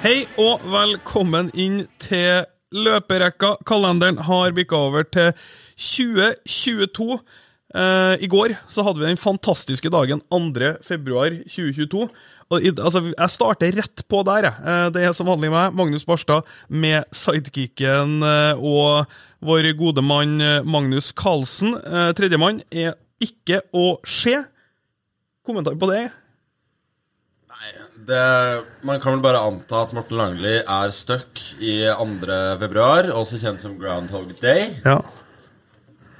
Hei og velkommen inn til løperekka. Kalenderen har bikka over til 2022. Eh, I går så hadde vi den fantastiske dagen 2. februar 2022. Og, altså, jeg starter rett på der. Eh, det er som vanlig meg, Magnus Barstad, med sidekicken eh, og vår gode mann eh, Magnus Carlsen. Eh, Tredjemann er ikke å se. Kommentar på det? Det, man kan vel bare anta at Morten Langli er stuck i 2. februar, også kjent som Groundhog Day. Ja.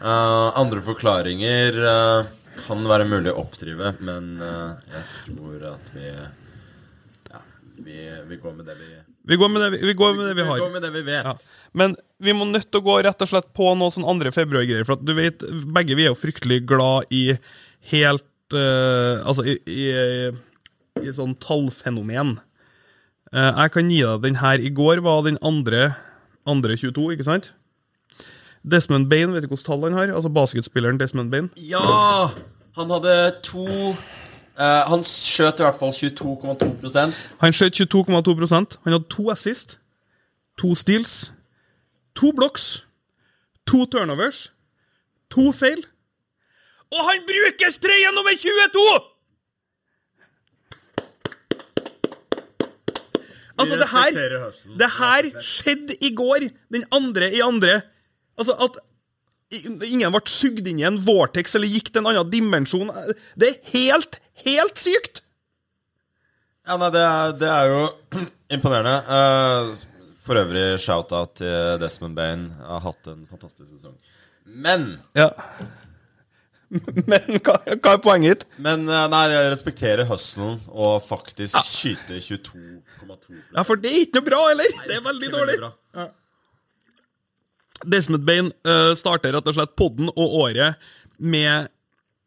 Uh, andre forklaringer uh, kan være mulig å oppdrive, men uh, jeg tror at vi Ja, vi, vi går med det vi Vi går med det vi, vi, går med det vi har. går med det vi vet. Ja. Men vi må nødt til å gå rett og slett på noe sånn 2. februar-greier. For du vet, begge vi er jo fryktelig glad i helt Altså i, i sånn tallfenomen. Eh, jeg kan gi deg den her. I går var den andre, andre 22, ikke sant? Desmond Bain, vet du hvilket tall han har? Altså basketspilleren Desmond Bain. Ja! Han hadde to uh, Han skjøt i hvert fall 22,2% Han skjøt 22,2% Han hadde to assist, to steals, to blocks, to turnovers, to feil. Og han bruker strøye nummer 22! Altså, det her, det her skjedde i går, den andre i andre. Altså, at ingen ble sugd inn i en vortex eller gikk til en annen dimensjon. Det er helt, helt sykt! Ja, nei, det er, det er jo imponerende. Eh, for øvrig shout-out til Desmond Bain. Har hatt en fantastisk sesong. Men Ja. Men hva, hva er poenget ditt? Men eh, nei, jeg respekterer hustlen og faktisk skyte 22,2 Ja, for det er ikke noe bra, heller! Det er veldig dårlig. Ja. Desmond Bain uh, starter rett og slett podden og året med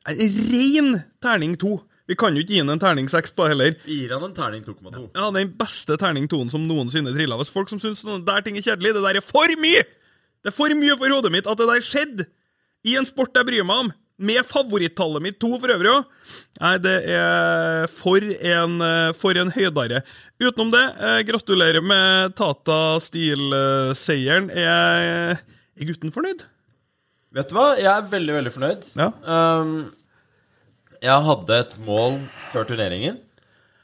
en ren terning to. Vi kan jo ikke gi han en terning seks på heller. Gir han en terning 2,2? Ja, Den beste terning toen som noensinne trilla. Hvis folk som syns noen der ting er kjedelig, det der er for mye! Det er for mye for hodet mitt at det der skjedde i en sport jeg bryr meg om. Med favorittallet mitt to, for øvrig òg. Nei, det er for en, eh, for en høydare. Utenom det, eh, gratulerer med Tata Steel-seieren. Er, er gutten fornøyd? Vet du hva? Jeg er veldig, veldig fornøyd. Ja. Um, jeg hadde et mål før turneringen,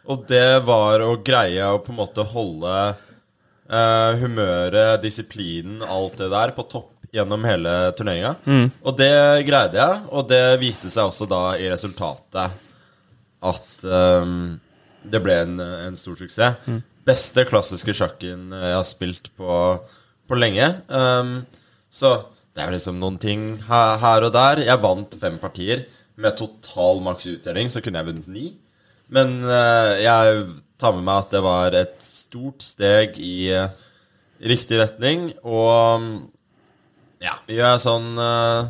og det var å greie å på en måte holde uh, humøret, disiplinen, alt det der på topp gjennom hele turneringa. Og det greide jeg, og det viste seg også da i resultatet at um, det ble en, en stor suksess. Beste klassiske sjakken jeg har spilt på, på lenge. Um, så det er jo liksom noen ting her, her og der. Jeg vant fem partier. Med total maks uttelling så kunne jeg vunnet ni. Men uh, jeg tar med meg at det var et stort steg i uh, riktig retning. Og mm, ja, gjør jeg sånn uh,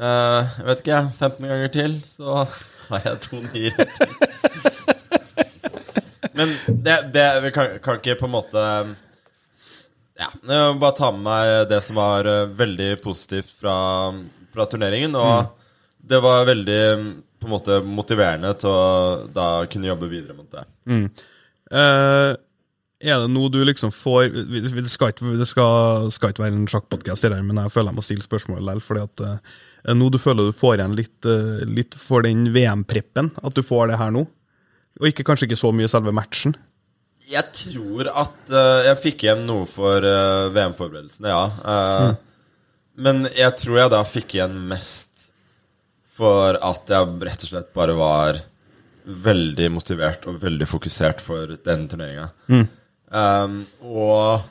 uh, Jeg vet ikke, 15 ganger til, så har jeg to nier etter. Men det, det Vi kan, kan ikke på en måte Ja, jeg må bare ta med meg det som var eh, veldig positivt fra, fra turneringen. Og det var veldig på en måte motiverende til å da kunne jobbe videre mot det. Eh, er det noe du liksom får Det skal ikke, det skal, skal ikke være en sjakkpodkast, men jeg føler jeg må stille spørsmål likevel. Fordi at eh, det noe du føler du får igjen litt, eh, litt for den VM-preppen? At du får det her nå? Og ikke, kanskje ikke så mye selve matchen? Jeg tror at uh, jeg fikk igjen noe for VM-forberedelsene, ja. Mm. Men jeg tror jeg da fikk igjen mest for at jeg rett og slett bare var veldig motivert og veldig fokusert for den turneringa. Um, og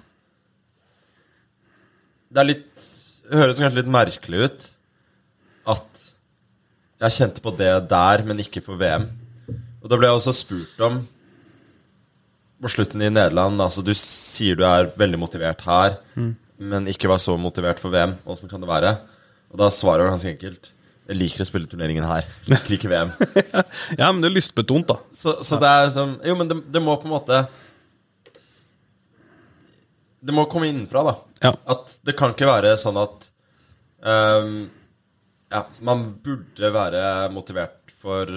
det er litt Det høres kanskje litt merkelig ut at jeg kjente på det der, men ikke for VM. Og da ble jeg også spurt om på slutten i Nederland Altså, du sier du er veldig motivert her, men ikke var så motivert for VM. Åssen kan det være? Og da svaret var ganske enkelt. Jeg liker å spille turneringen her. Jeg liker ikke VM. ja, men det er lystbetont, da. Så, så det er sånn Jo, men det, det må på en måte Det må komme innenfra, da. Ja. At det kan ikke være sånn at um, Ja, man burde være motivert for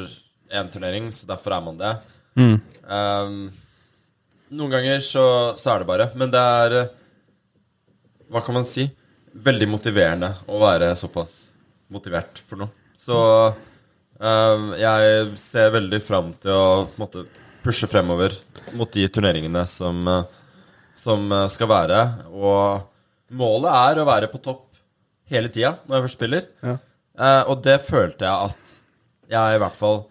én turnering, så derfor er man det. Ehm, noen ganger så, så er det bare. Men det er Hva kan man si? Veldig motiverende å være såpass motivert for noe. Så um, jeg ser veldig fram til å måte pushe fremover mot de turneringene som, eh, som eh, skal være. Og målet er å være på topp hele tida når jeg først spiller. Ja. Eh, og det følte jeg at jeg i hvert fall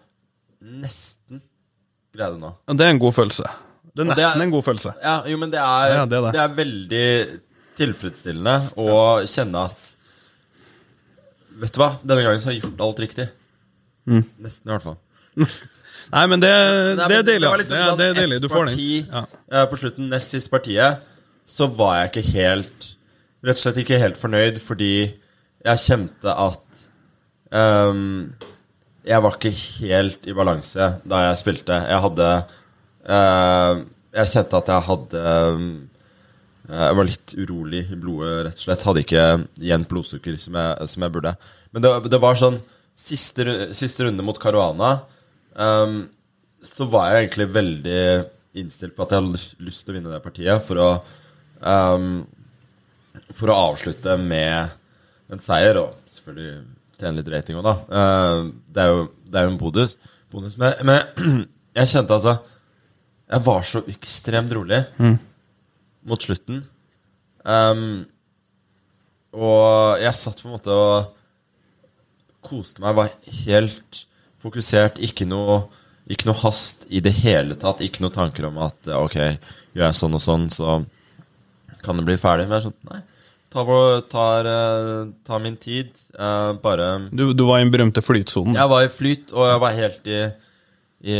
nesten greide nå. Det er en god følelse. Det er nesten det er- nesten en god følelse. Ja, jo, men det er, Ja, det er det. det er veldig tilfredsstillende å kjenne at Vet du hva? Denne gangen så har jeg gjort alt riktig. Mm. Nesten, i hvert fall. Nei, men det, Nei, det er deilig. Det, ja. liksom det, sånn det er deilig. Du får den. Ja. eh, På slutten, nest siste partiet, så var jeg ikke helt Rett og slett ikke helt fornøyd, fordi jeg kjente at um, Jeg var ikke helt i balanse da jeg spilte. Jeg hadde uh, Jeg kjente at jeg hadde um, jeg var litt urolig i blodet, rett og slett. Hadde ikke jevnt blodsukker som jeg, som jeg burde. Men det, det var sånn Siste, siste runde mot Caruana ehm, så var jeg egentlig veldig innstilt på at jeg hadde lyst- til å vinne det partiet for å um, For å avslutte med en seier, og selvfølgelig tjene litt rating òg, da. Uh, det, er jo, det er jo en bonus. bonus. Men, men jeg kjente altså Jeg var så ekstremt rolig mot slutten. Um, og jeg satt på en måte og koste meg, var helt fokusert. Ikke noe, ikke noe hast i det hele tatt. Ikke noe tanker om at eh, ok, gjør jeg sånn og sånn, så kan det bli ferdig. Men jeg sånn, nei. Tar, tar, eh, tar min tid. eh, bare Du, du var i den berømte flytsonen. Jeg var i flyt, og jeg var helt i I,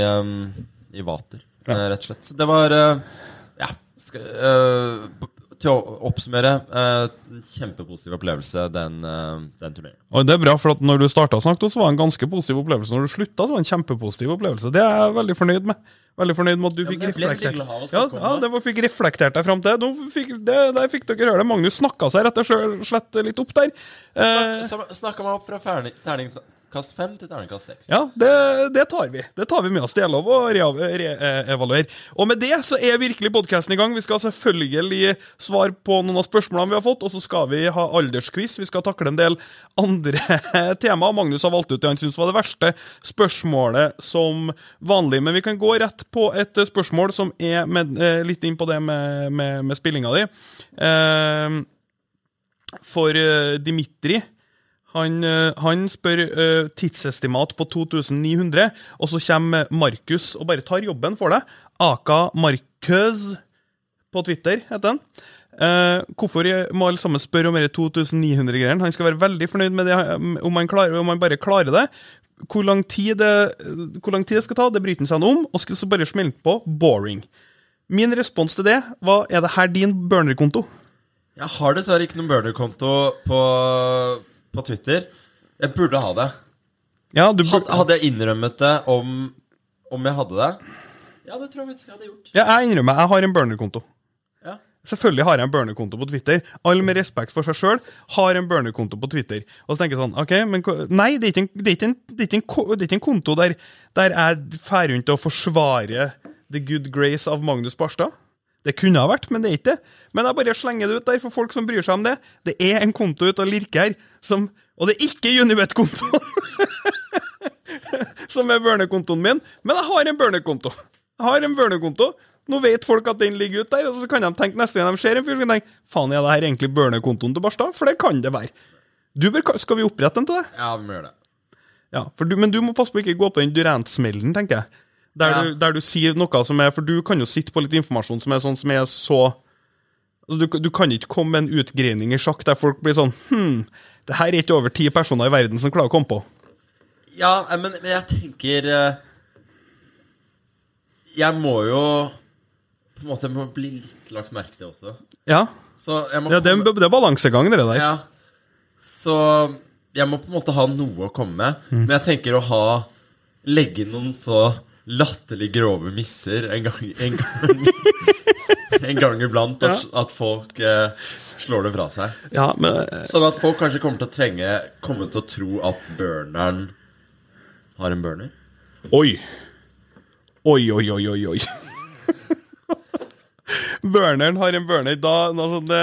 i vater, ja. rett og slett. Så det var Ja. Skal, til å oppsummere eh, kjempepositiv opplevelse, den, uh, den turneringen. Og det er bra, for at når du starta så var det en ganske positiv opplevelse. Når du slutta, så var det en kjempepositiv opplevelse. Det er jeg veldig fornøyd med. Veldig fornøyd med at du fikk reflektert Ja, ja, det. var, fikk reflektert deg fram til. De fikk, det, der fikk dere høre det. Magnus snakka seg rett og slett litt opp der. Eh, Snakka meg opp fra terningkast fem til terningkast seks. Ja, det, det tar vi. Det tar vi med oss. Det er lov å reevaluere. Og med det så er virkelig podkasten i gang. Vi skal selvfølgelig svare på noen av spørsmålene vi har fått, og så skal vi ha aldersquiz. Vi skal takle en del andre temaer. Magnus har valgt ut det han syns var det verste spørsmålet som vanlig. Men vi kan gå rett på et spørsmål som er med, eh, litt inn på det med, med, med spillinga di. Eh, for eh, Dimitri han, eh, han spør eh, tidsestimat på 2900, og så kommer Markus og bare tar jobben for deg. Aka Markøz på Twitter, heter han. Eh, hvorfor må alle sammen spørre om disse 2900-greiene? Han skal være veldig fornøyd med det, eh, om han, klarer, om han bare klarer det. Hvor lang, tid det. hvor lang tid det skal ta, det bryter han seg om, og skal så bare smelte på boring. Min respons til det var er det her din burner-konto? Jeg har dessverre ikke noen burner-konto på, på Twitter. Jeg burde ha det. Ja, burde- hadde jeg innrømmet det om, om jeg hadde det? Ja, det tror jeg faktisk jeg hadde gjort. Ja, jeg innrømmer, jeg har en burner-konto. Selvfølgelig har jeg en burner-konto på Twitter. Alle med respekt for seg sjøl har en burner-konto på Twitter. Og så tenker jeg sånn, ok, men Nei, det er ikke en, konto der, der jeg drar rundt og forsvarer the good grace av Magnus Barstad. Det kunne ha vært, men det er ikke det. Men jeg bare slenger det ut der for folk som bryr seg om det. Det er en konto ute og lirker her, som, og det er ikke Unibet-kontoen! som er burner-kontoen min. Men jeg har en burner-konto. Jeg har en burner-konto. Nå vet folk at den ligger ute der, og så kan de tenke neste gang de ser en fyr, så kan de tenke faen, er det her egentlig burner-kontoen til Barstad? For det kan det være. Du bør, skal vi opprette den til deg? Ja, vi må gjøre det. Ja, for du, Men du må passe på å ikke gå på den Durant-smellen, tenker jeg. Der, Ja. du, der du sier noe som er For du kan jo sitte på litt informasjon som er sånn som er så altså du, du kan ikke komme med en utgreining i sjakk der folk blir sånn Hm, det her er ikke over ti personer i verden som klarer å komme på. Ja, men, men jeg tenker eh, Jeg må jo måte må bli litt lagt merke til også. Ja, ja det, er, det er balansegang, det der. Ja. Så jeg må på en måte ha noe å komme med. Mm. Men jeg tenker å ha Legge noen så latterlig grove misser en gang En gang, en gang iblant. At, at folk eh, slår det fra seg. Ja, men eh, Sånn at folk kanskje kommer til å trenge Kommer til å tro at burneren har en burner. Oi, oi, oi, oi, oi. Burneren har en burner. Da, altså det,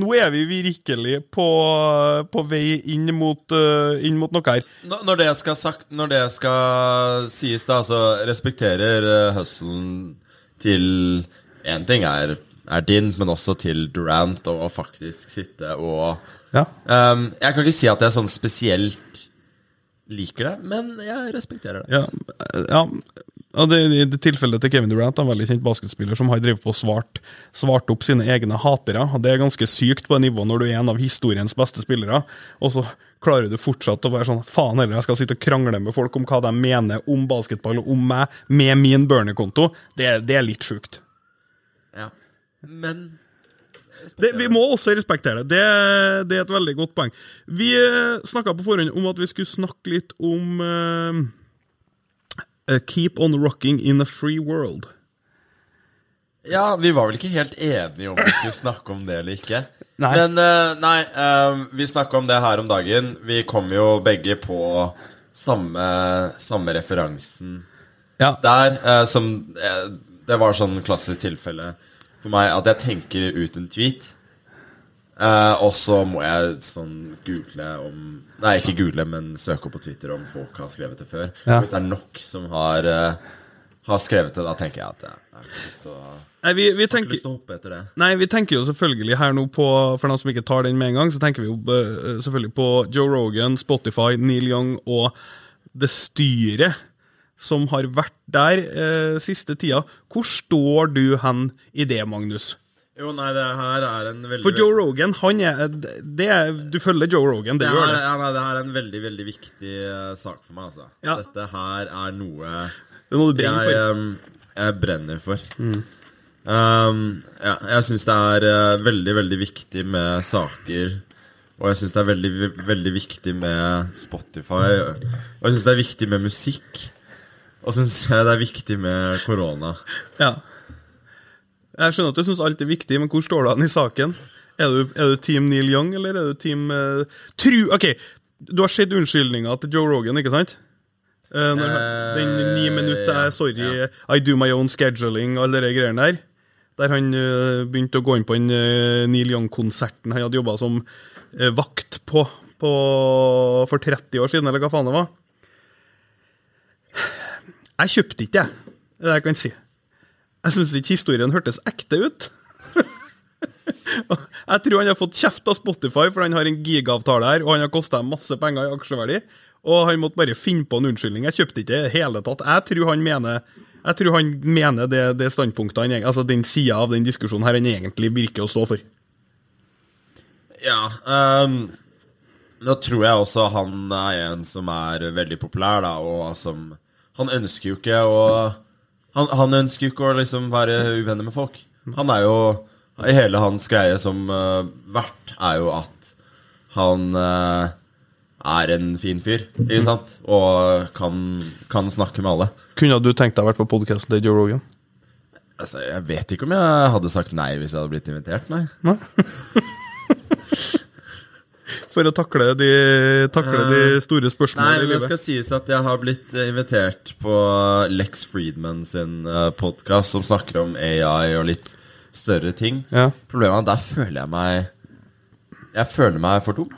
nå er vi virkelig på, på vei inn mot, uh, inn mot noe her. Når, når, det skal sagt, når det skal sies, da, så respekterer uh, hustlen til Én ting er, er din, men også til Durant, og faktisk sitte og Ja. um, Jeg kan ikke si at jeg sånn spesielt liker det, men jeg respekterer det. Ja, ja. Og det, I det tilfellet til Kevin Durant, en veldig kjent basketspiller som har drevet på og svart, svart opp sine egne hatere. og Det er ganske sykt på et nivå når du er en av historiens beste spillere, og så klarer du fortsatt å være sånn Faen heller, jeg skal sitte og krangle med folk om hva de mener om basketball og om meg med min burner-konto. Det, det er litt sjukt. Ja. Men Det, vi må også respektere det. det. Det er et veldig godt poeng. Vi uh, snakka på forhånd om at vi skulle snakke litt om eh, eh, Keep on rocking in a free world. Ja, vi var vel ikke helt enige om vi skulle snakke om det eller ikke. Nei. Men eh, nei, eh, vi snakka om det her om dagen. Vi kom jo begge på samme, samme referansen Ja. der. eh, som eh, Det var sånn klassisk tilfelle for meg at jeg tenker ut en tweet. Eh, og så må jeg sånn google om Nei, ikke google, men søke opp på Twitter om folk har skrevet det før. Ja. Hvis det er nok som har, uh, har skrevet det, da tenker jeg at jeg, jeg har ikke lyst til å Nei, vi, vi tenker. Nei, vi tenker jo selvfølgelig her nå på For dem som ikke tar den med en gang, så tenker vi jo eh, selvfølgelig på Joe Rogan, Spotify, Neil Young og det styret som har vært der eh, siste tida. Hvor står du hen i det, Magnus? Jo, nei, det her er en veldig For Joe Rogan, han er, det er Du følger Joe Rogan, det det gjør her, det. ja, nei, det her er en veldig, veldig viktig uh, sak for meg, altså. Ja. Dette her er noe Det er noe du brenner jeg, for. Um, jeg brenner for. Um, ja, jeg syns det er uh, veldig, veldig viktig med saker. Og jeg syns det er veldig, veldig viktig med Spotify. Og jeg syns det er viktig med musikk. Og så syns jeg det er viktig med korona. Ja. Jeg skjønner at du syns alt er viktig, men hvor står du an i saken? Er du, er du team Neil Young, eller er du team uh, Tru Ok, du har sett unnskyldninga til Joe Rogan, ikke sant? Uh, når, uh, den ni minutter er 'sorry, ja. I do my own scheduling' og alle de greiene der. Der han begynte å gå inn på den Neil Young-konserten han hadde jobba som vakt på, på for 30 år siden, eller hva faen det var. Jeg kjøpte ikke det er det jeg kan si. Jeg syns ikke historien hørtes ekte ut. jeg tror han har fått kjeft av Spotify, for han har en gigavtale her, og han har kosta masse penger i aksjeverdi. Og han måtte bare finne på en unnskyldning. Jeg kjøpte ikke i det hele tatt. Jeg tror han mener tror han mener det, det standpunktet han, altså den sida av den diskusjonen her han egentlig virker å stå for. Ja Um, Nå tror jeg også han er en som er veldig populær, da, og som Han ønsker jo ikke å han, han ønsker jo ikke å liksom være uvenner med folk. Han er jo i Hele hans greie som uh, vert er jo at han uh, er en fin fyr, ikke sant? Og kan, kan snakke med alle. Kunne du tenkt deg å vært på podkasten til Joe Rogan? Altså, Jeg vet ikke om jeg hadde sagt nei hvis jeg hadde blitt invitert, nei. Nei? For å takle de, takle de store Nei, spørsmålene i men det skal sies at jeg har blitt eh, invitert på Lex Friedman sin podkast som snakker om AI og litt større ting. Ja. Problemet er at der føler jeg meg Jeg føler meg for dum.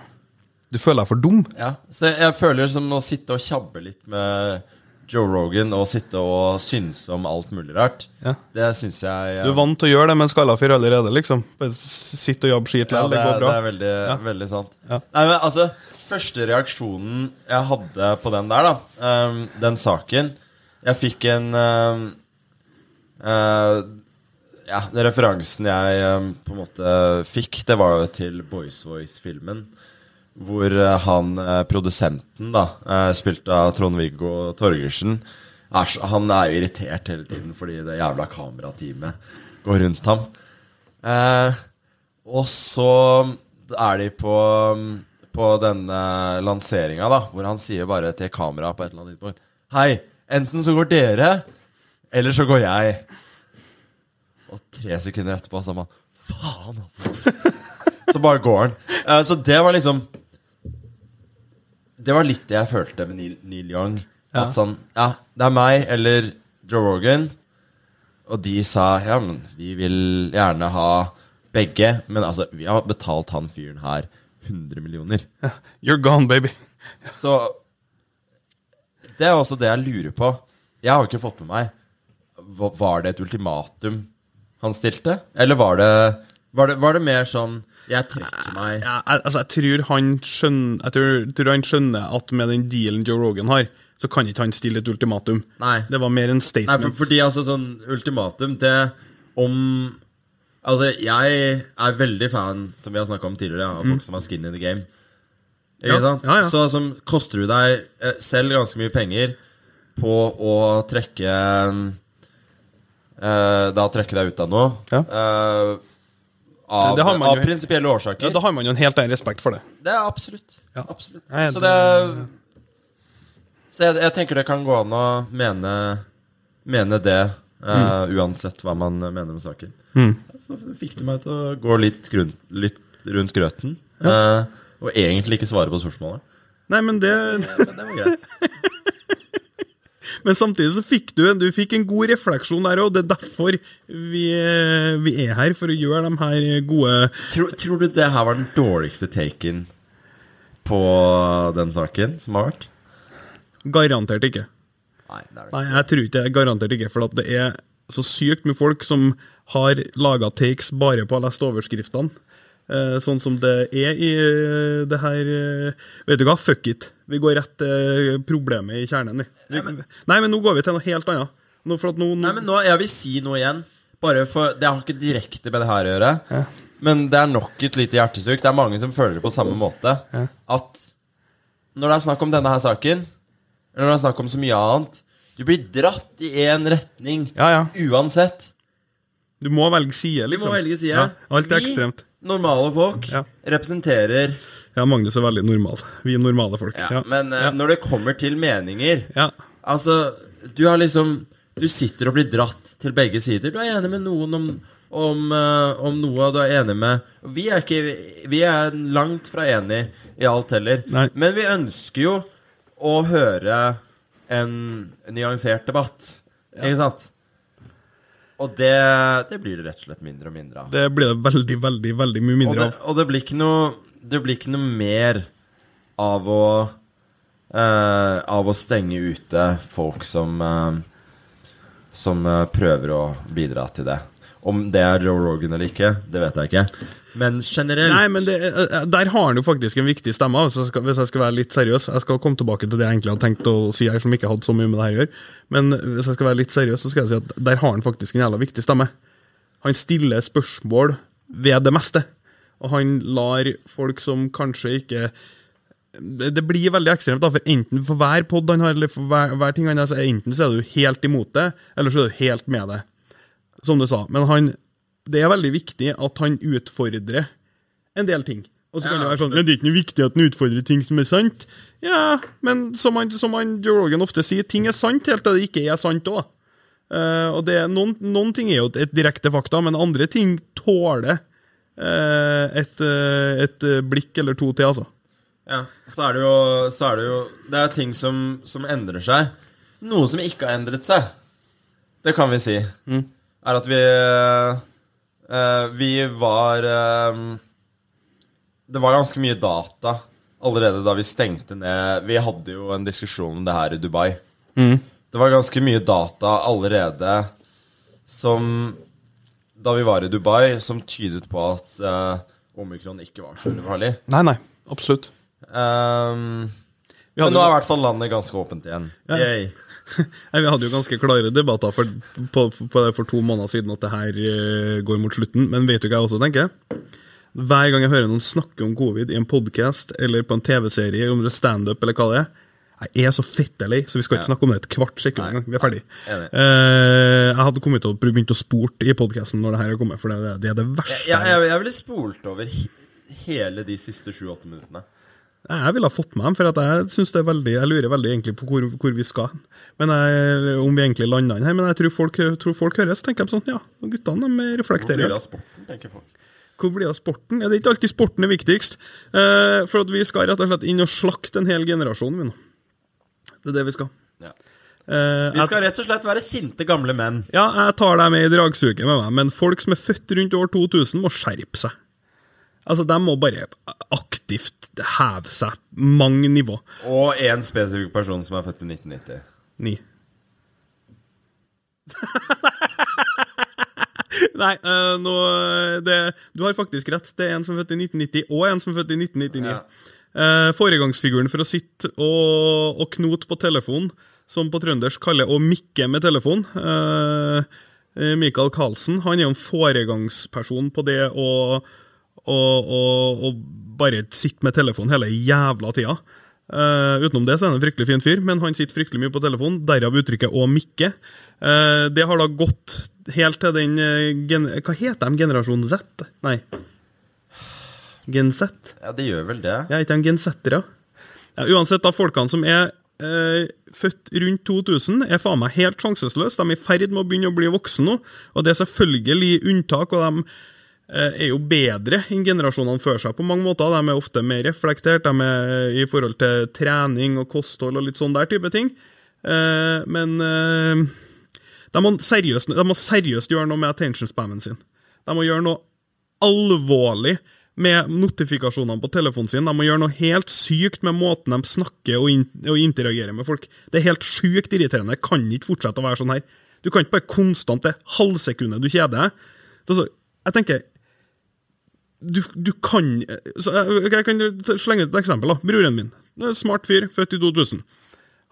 Du føler deg for dum? Ja. Så jeg, jeg føler som å sitte og tjabbe litt med Joe Rogan og sitte og synse om alt mulig rart. Ja. Det syns jeg Du er vant til å gjøre det med en skalla fyr allerede, liksom. Sitt og jobb skit Ja, det, det går bra. det er veldig, Ja. veldig sant. Ja. Nei, men altså Første reaksjonen jeg hadde på den der, da um, Den saken Jeg fikk en um, uh, Ja, den referansen jeg um, på en måte fikk, det var jo til Boys Voice-filmen. Hvor eh, han eh, produsenten, da, eh, spilt av Trond-Viggo Torgersen, er, han er jo irritert hele tiden fordi det jævla kamerateamet går rundt ham. Og så er de på, på denne lanseringa, da, hvor han sier bare til kameraet på et eller annet tidspunkt Hei, enten så går dere, eller så går jeg. Og tre sekunder etterpå så er man Faen, altså. Så bare går han. Så det var liksom Det var litt det jeg følte med Neil, Neil Young. Ja. At sånn Ja, det er meg eller Joe Rogan. og de sa ja, men vi vil gjerne ha begge, men altså, vi har betalt han fyren her 100 millioner. You're gone, baby. Så det er også det jeg lurer på. Jeg har jo ikke fått med meg Var det et ultimatum han stilte? Eller var det, var det, var det mer sånn Jeg trekker meg Jeg, al- altså, jeg tror han skjønner Jeg tror, tror han skjønner at med den dealen Joe Rogan har, så kan ikke han stille et ultimatum. Nei. Det var mer en Nei, statement. for, fordi altså sånn ultimatum Det om Altså, jeg er veldig fan, som vi har snakka om tidligere, av folk som har skin in the game. Ikke Mm. Ja, sant? ja, ja. Så altså, koster du deg eh, selv ganske mye penger på å trekke eh, Da trekke deg ut av noe. Ja. eh, av Det har man av jo- prinsipielle årsaker. ja, da har man jo en helt annen respekt for det. Det er absolutt. Ja. absolutt. Nei, så det- Så jeg, jeg tenker det kan gå an å mene, mene det, eh, uansett hva man mener med saken. Så fikk du meg til å gå litt, grunn, litt rundt grøten. uh, og egentlig ikke svare på spørsmålet. Nei, men det Men det var greit. Men samtidig så fikk du, en- du fikk en god refleksjon der òg. Det er derfor vi, eh, vi er her, for å gjøre de her gode Tror, tror du det her var den dårligste taken på den saken som har vært? Garantert ikke. Nei, det det Nei, jeg tror ikke det. Garantert ikke. For det er så sykt med folk som har laga takes bare på å ha lest overskriftene. Eh, sånn som det er i eh, det her Vet du hva, fuck it. Vi går rett til problemet i kjernen. Vi. Vi, nei, men nå går vi til noe helt annet. Nå, nå, nå, Nei, men nå, Jeg vil si noe igjen. Bare for, Det har ikke direkte med det her å gjøre. Men det er nok et lite hjertesukk. Det er mange som føler det på samme måte. At når det er snakk om denne her saken, eller når det er snakk om så mye annet Du blir dratt i én retning Ja, ja. uansett. Du må velge side, Du liksom. må velge side. Ja, alt er ekstremt. Vi, normale folk, Ja. representerer Ja, Magnus er veldig normal. Vi er normale folk. ja, Ja. Men uh, når det kommer til meninger ja. Altså, du har liksom Du sitter og blir dratt til begge sider. Du er enig med noen om, om, uh, om noe, og du er enig med Vi er ikke Vi er langt fra enig i alt heller. Nei. Men vi ønsker jo å høre en nyansert debatt. Ikke sant? Og det, det blir det rett og slett mindre og mindre av. Det blir det veldig, veldig veldig mye Og mindre det, av. og det blir ikke noe Det blir ikke noe mer av å eh, Av å stenge ute folk som eh, Som eh, prøver å bidra til det. Om det er Joe Rogan eller ikke, det vet jeg ikke. Men generelt Nei, men det, eh, Der har han jo faktisk en viktig stemme, hvis jeg, skal, hvis jeg skal være litt seriøs. Jeg skal komme tilbake til det jeg egentlig hadde tenkt å si her, som ikke hadde så mye med det her å gjøre. Men hvis jeg skal være litt seriøs, så skal jeg si at der har han faktisk en jævla viktig stemme. Han stiller spørsmål ved det meste. Og han lar folk som kanskje ikke det blir veldig ekstremt, da, for enten for hver pod han har, eller for hver, hver ting han har, så enten så er du helt imot det, eller så er du helt med det. Som du sa. Men han, det er veldig viktig at han utfordrer en del ting. Og så kan Ja, det være sånn Men det er ikke noe viktig at han utfordrer ting som er sant. Ja, men som han, som han Joe Rogan ofte sier, ting er sant helt til det ikke er sant òg. og det, noen, noen ting er jo et, direkte fakta, men andre ting tåler eh, et, eh, et eh, blikk eller to til, altså. Ja, så er det jo, så er det, jo det er ting som, som endrer seg. Noe som ikke har endret seg, det kan vi si, er at vi eh, Vi var eh, Det var ganske mye data allerede da vi stengte ned Vi hadde jo en diskusjon om det her i Dubai. Det var ganske mye data allerede som Da vi var i Dubai, som tydet på at eh, omikron ikke var så farlig. Nei, nei. Absolutt. Um, men nå er i hvert fall landet ganske åpent igjen. Ja. Yay. Nei, Vi hadde jo ganske klare debatter for, på, på for to måneder siden at det her uh, går mot slutten. Men vet du hva jeg også tenker? Hver gang jeg hører noen snakke om covid i en podkast eller på en TV-serie, om det er standup eller hva det er, jeg er så fitte lei, så vi skal ikke snakke om det et kvart sekund engang. Vi er ferdig. Eh, jeg hadde kommet til å begynt å spurt i podkasten når det her er kommet, for det, det er det verste. Jeg, jeg, jeg ville spolt over hele de siste sju-åtte minuttene. Jeg ville ha fått med dem, for at jeg synes det er veldig Jeg lurer veldig egentlig på hvor, hvor vi skal. Men jeg, Om vi egentlig lander den her. Men jeg tror folk, tror folk høres. tenker de sånn Ja, guttene de Hvor blir det av sporten, tenker folk. Hvor blir det av sporten? Ja, Det er ikke alltid sporten er viktigst. Eh, for at vi skal rett og slett inn og slakte en hel generasjon, vi nå. Det er det vi skal. Ja. Uh, Vi skal rett og slett være sinte gamle menn. Ja, jeg tar deg med i dragsuget med meg, men folk som er født rundt år 2000, må skjerpe seg. Altså, De må bare aktivt heve seg mange nivå. Og én spesifikk person som er født i 1990. Ni. Nei, uh, nå det, Du har faktisk rett. Det er en som er født i 1990, og en som er født i 1999. Ja. Eh, foregangsfiguren for å sitte og, og knote på telefon, som på trøndersk kaller å mikke med telefon, eh, eh, Michael Carlsen, han er jo en foregangsperson på det å, å, å, å bare sitte med telefon hele jævla tida. Eh, utenom det så er han en fryktelig fin fyr, men han sitter fryktelig mye på telefon, derav uttrykket 'å mikke'. Eh, det har da gått helt til den gen Hva heter de? Generasjon Z? Nei. Gen Z? Ja, det gjør vel det. Jeg er ikke de gensettere? Ja, uansett, da, folkene som er eh, født rundt 2000, er faen meg helt sjanseløse. De er i ferd med å begynne å bli voksne nå, og det er selvfølgelig unntak. og de eh, er jo bedre enn generasjonene før seg på mange måter. De er ofte mer reflektert de er eh, i forhold til trening og kosthold og litt sånn der type ting. Eh, men de, må seriøst, de må seriøst gjøre noe med attention spammen sin. De må gjøre noe alvorlig med notifikasjonene på telefonen sin. De må gjøre noe helt sykt med måten de snakker og, in og interagerer med folk. Det er helt sjukt irriterende. Det kan ikke fortsette å være sånn her. Du kan ikke bare konstant det halvsekundet du kjeder deg. Er Jeg tenker du, du kan jeg, jeg kan slenge ut et eksempel. da. Broren min. Smart fyr, født i 2000.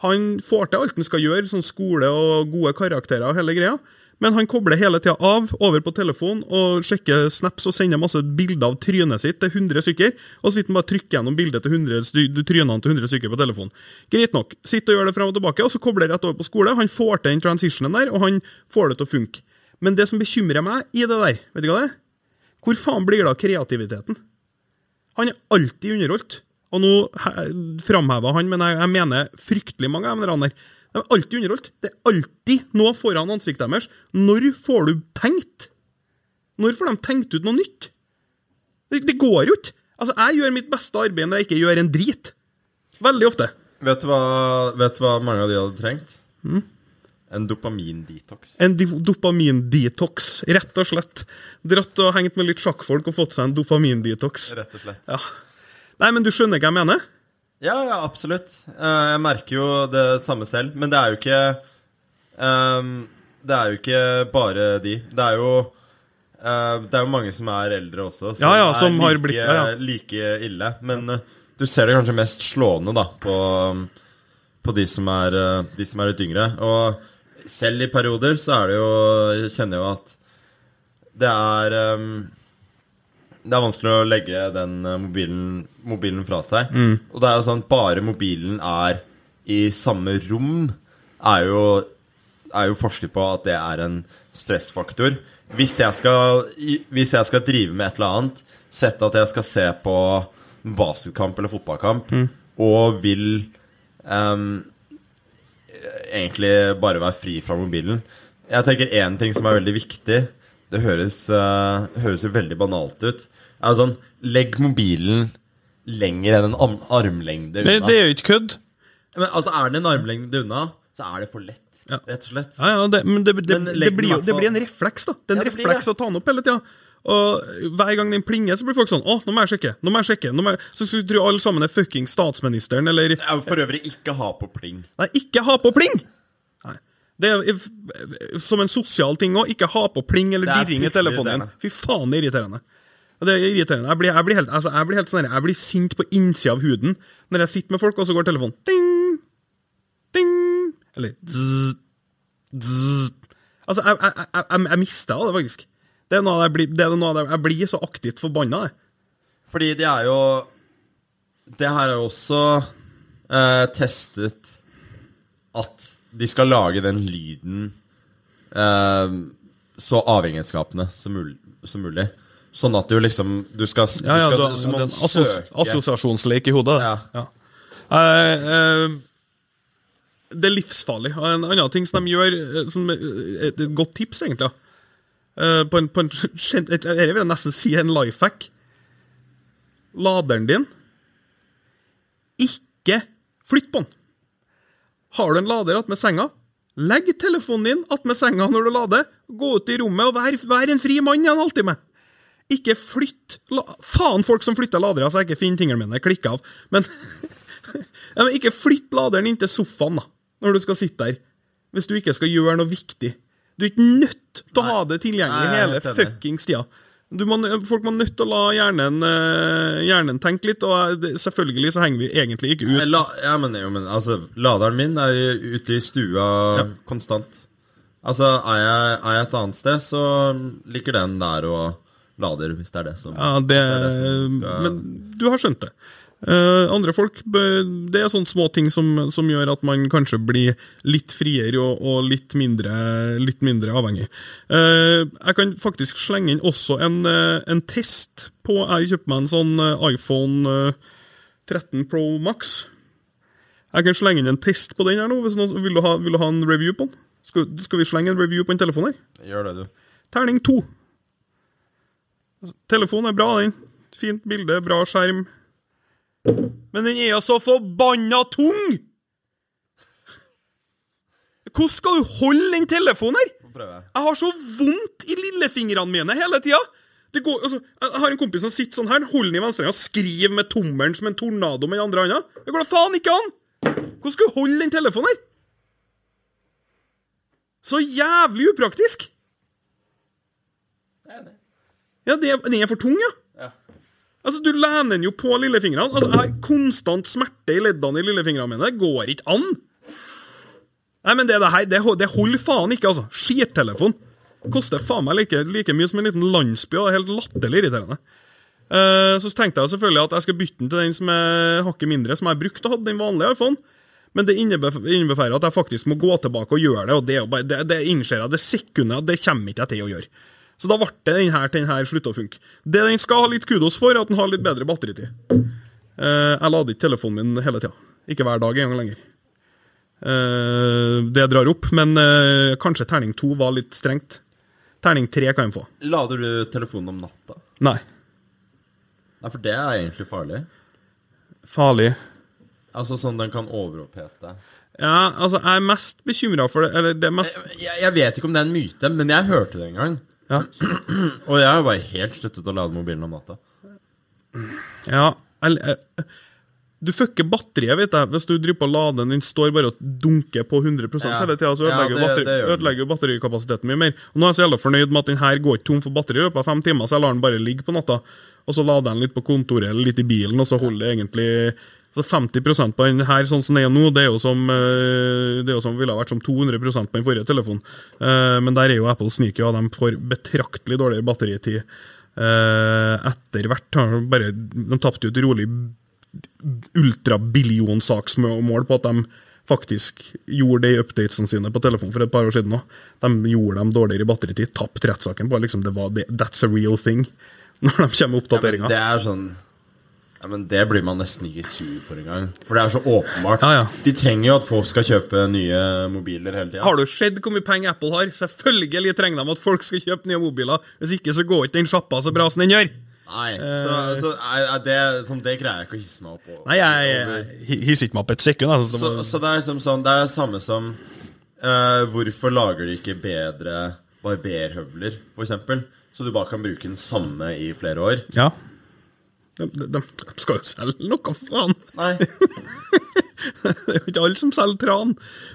Han får til alt han skal gjøre, sånn skole og gode karakterer og hele greia. Men han kobler hele tida av, over på telefon, og sjekker snaps og sender masse bilder av trynet sitt til 100 stykker. Og så sitter han bare og trykker gjennom bildet til 100 trynene til 100 stykker på telefon. Greit nok. Sitter og gjør det frem og tilbake, og så kobler rett over på skole. Han får til den transitionen der, og han får det til å funke. Men det som bekymrer meg i det der, vet du hva det er? Hvor faen blir det av kreativiteten? Han er alltid underholdt. Og nå framhever han, men jeg, jeg mener fryktelig mange av de der. De er alltid underholdt. Det er alltid noe foran ansiktet deres. Når får du tenkt? Når får de tenkt ut noe nytt? Det, det går jo ikke. Altså, Jeg gjør mitt beste arbeid når jeg ikke gjør en drit. Veldig ofte. Vet du hva, vet du hva mange av de hadde trengt? En dopamindetox. En dopamindetox, rett og slett. Dratt og hengt med litt sjakkfolk og fått seg en dopamindetox. Rett og slett. Ja. Nei, men du skjønner hva jeg mener? Ja, ja, absolutt. Eh, Jeg merker jo det samme selv. Men det er jo ikke um, Det er jo ikke bare de. Det er jo uh, Det er jo mange som er eldre også, som, Ja, ja, som er like, blitt- ja, like ille. Men uh, du ser det kanskje mest slående da på, på de, som er, de som er litt yngre. Og selv i perioder så er det jo Jeg kjenner jo at det er ehm, det er vanskelig å legge den eh, mobilen, mobilen fra seg. Mm. Og det er jo sånn bare mobilen er i samme rom, er jo, er jo forsket på at det er en stressfaktor. Hvis jeg skal, hvis jeg skal drive med et eller annet, sett at jeg skal se på basketkamp eller fotballkamp, Mm. og vil um, egentlig bare være fri fra mobilen Jeg tenker én ting som er veldig viktig. Det høres, uh, høres jo veldig banalt ut. Er sånn, Legg mobilen lenger enn en arm armlengde Det, unna. det er jo ikke kødd. Men altså, Er den en armlengde unna, så er det for lett. Ja. Rett og slett. Ja, ja, det, men det, det, Men det, blir jo det blir en refleks, da. Det er en refleks det. å ta den opp hele tida. Og hver gang den plinger, så blir folk sånn Å, nå må jeg sjekke. nå må jeg sjekke må jeg... Så skulle du tro alle sammen er fucking statsministeren, eller for øvrig ikke ha på pling. Nei, ikke ha på pling! Det er som en sosial ting òg. Ikke ha på pling eller er dirring i telefonen din. Fy faen, det er irriterende. Det er irriterende. Jeg blir, jeg blir helt, altså, jeg blir helt sånn Jeg blir sint på innsida av huden når jeg sitter med folk, og så går telefonen ding, ding, eller zzz, zzz. Altså, jeg, jeg, jeg, jeg, jeg mister det, faktisk. Det er noe jeg blir, det er noe det, jeg blir så aktivt forbanna. jeg. Fordi det er jo Det her er jo også eh, testet at de skal lage den lyden eh, så avhengighetsskapende som mulig, som mulig. Sånn at du liksom Du skal, du Ja, ja, skal du, er du en assos, søke assosiasjonslek i hodet. det. Ja. Eh, eh, det er livsfarlig. En annen ting som de gjør, eh, som er et godt tips, egentlig. Eh, På en, på en gen- vil Jeg nesten si en life hack. Laderen din Ikke flytt på den. Har du en lader attmed senga, Legg telefonen din attmed senga når du lader. Gå ut i rommet og vær, vær en fri mann i en halvtime. Ikke flytt la, Faen, folk som flytter ladere, så jeg ikke finner tingene mine Klikk av. Men, ja, men ikke flytt laderen inntil sofaen da, når du skal sitte der. Hvis du ikke skal gjøre noe viktig. Du er ikke nødt til å ha det tilgjengelig hele fuckings tida. Du må, folk må nødt til å la hjernen, eh, hjernen tenke litt, og eh, selvfølgelig så henger vi egentlig ikke ut. La, ja, men, jo, men altså, laderen min er jo ute i stua konstant. Altså, er jeg, er jeg et annet sted, så ligger den der og lader, hvis det er det som Ja, det, det er det som skal- Men du har skjønt det. Eh, andre folk Det er sånne små ting som, som gjør at man kanskje blir litt friere og, og litt, mindre, litt mindre avhengig. Uh, jeg kan faktisk slenge inn også en, eh, en test på Jeg kjøpte meg en sånn iPhone eh, 13 Pro Max. Jeg kan slenge inn en test på den her nå. Hvis noen, vil, du ha, vil du ha en review på den? Skal, skal vi slenge en review på en telefon her? Gjør det, du. Terning to. Telefonen er bra, den. Fint bilde, bra skjerm. Men den er jo så forbanna tung! Hvordan skal du holde den telefonen her? Prøve. Jeg har så vondt i lillefingrene mine hele tida. Altså, jeg har en kompis som sitter sånn her, holder den i venstre hånd og skriver med tommelen som en tornado med den andre hånda. Det går da faen ikke an! Hvordan skal du holde den telefonen her? Så jævlig upraktisk! Det Ja, det, Ja, den er for tung, ja. Altså, Du lener den jo på lillefingrene. Altså, Jeg har konstant smerte i leddene i lillefingrene mine. Det går ikke an. Nei, men det, det her, det, det holder faen ikke, altså. Skittelefon. Koster faen meg like, like mye som en liten landsby, og er helt latterlig irriterende. Uh, så tenkte jeg selvfølgelig at jeg skal bytte den til den som er hakket mindre, som jeg har brukt og hadde den vanlige iPhone. Men det innebærer at jeg faktisk må gå tilbake og gjøre det, og det, det, det innser jeg det sekundet at det kommer ikke jeg til å gjøre. Så da ble den her til den her slutta å funke. Det den skal ha litt kudos for, er at den har litt bedre batteritid. Eh, jeg lader ikke telefonen min hele tida. Ikke hver dag engang lenger. Eh, det drar opp, men eh, kanskje terning to var litt strengt. Terning tre kan jeg få. Lader du telefonen om natta? Nei. Nei, for det er egentlig farlig. Farlig. Altså sånn den kan overopphete. Ja, altså, jeg er mest bekymra for det Eller det er mest Jeg, jeg vet ikke om det er en myte, men jeg hørte det en gang. Ja. Og jeg har bare helt sluttet å lade mobilen om natta. ja eller, eh, Du fucker batteriet, vet jeg. Hvis du driver på å lade den, den står bare og dunker på 100 Ja. hele tida, så Ja, ødelegger, det- batteri, det gjør den. ødelegger batterikapasiteten mye mer. Og nå er jeg så jævla fornøyd med at den her går ikke tom for batteri i løpet av fem timer, så jeg lar den bare ligge på natta. Og så lader jeg den litt på kontoret eller litt i bilen, og så holder det egentlig så 50% på den her, sånn som det er nå, det er jo som eh, Det er jo som ville ha vært som 200% på den forrige telefonen. Eh, Men der er jo Apple sneaky, og de får betraktelig dårligere batteritid eh, etter hvert. Bare, de tapte jo et rolig ultrabillionsaksmål på at de faktisk gjorde det i updatesene sine på telefonen for et par år siden òg. De gjorde dem dårligere i batteritid. tapte rettssaken på liksom, det var det, That's a real thing. Når de kommer med Ja, det er sånn ja, men Det blir man nesten ikke sur for engang. For det er så åpenbart. Ja, ja. De trenger jo at folk skal kjøpe nye mobiler hele tida. Har du sett hvor mye penger Apple har? Selvfølgelig trenger de at folk skal kjøpe nye mobiler. Hvis ikke så går ikke den sjappa så bra som den gjør. Nei, så, så er, er det, sånn, det greier jeg ikke å hisse meg opp over. Nei, jeg, jeg, jeg hisser ikke meg opp et sekund. Altså, Så, så det er liksom sånn Det er det samme som uh, Hvorfor lager de ikke bedre barberhøvler, eksempel? Så du bare kan bruke den samme i flere år? ja. De, de, de skal jo selge noe, faen! Nei. Det er jo ikke alle som selger tran.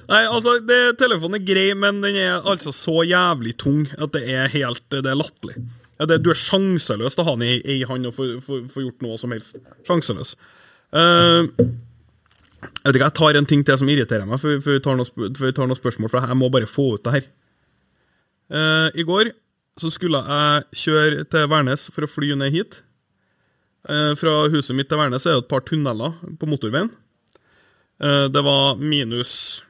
Nei, altså, det, Telefonen er grei, men den er altså så jævlig tung at det er helt Det er latterlig. Ja, du er sjanseløs til å ha den i ei hånd og få gjort noe som helst. Sjanseløs. Uh, jeg vet ikke, jeg tar en ting til som irriterer meg, før før vi tar noen, sp før vi tar noen spørsmål. For jeg må bare få ut det her. Uh, I går så skulle jeg kjøre til Værnes for å fly ned hit. Eh, fra huset mitt til Værnes er det et par tunneler på motorveien. Eh, det var minus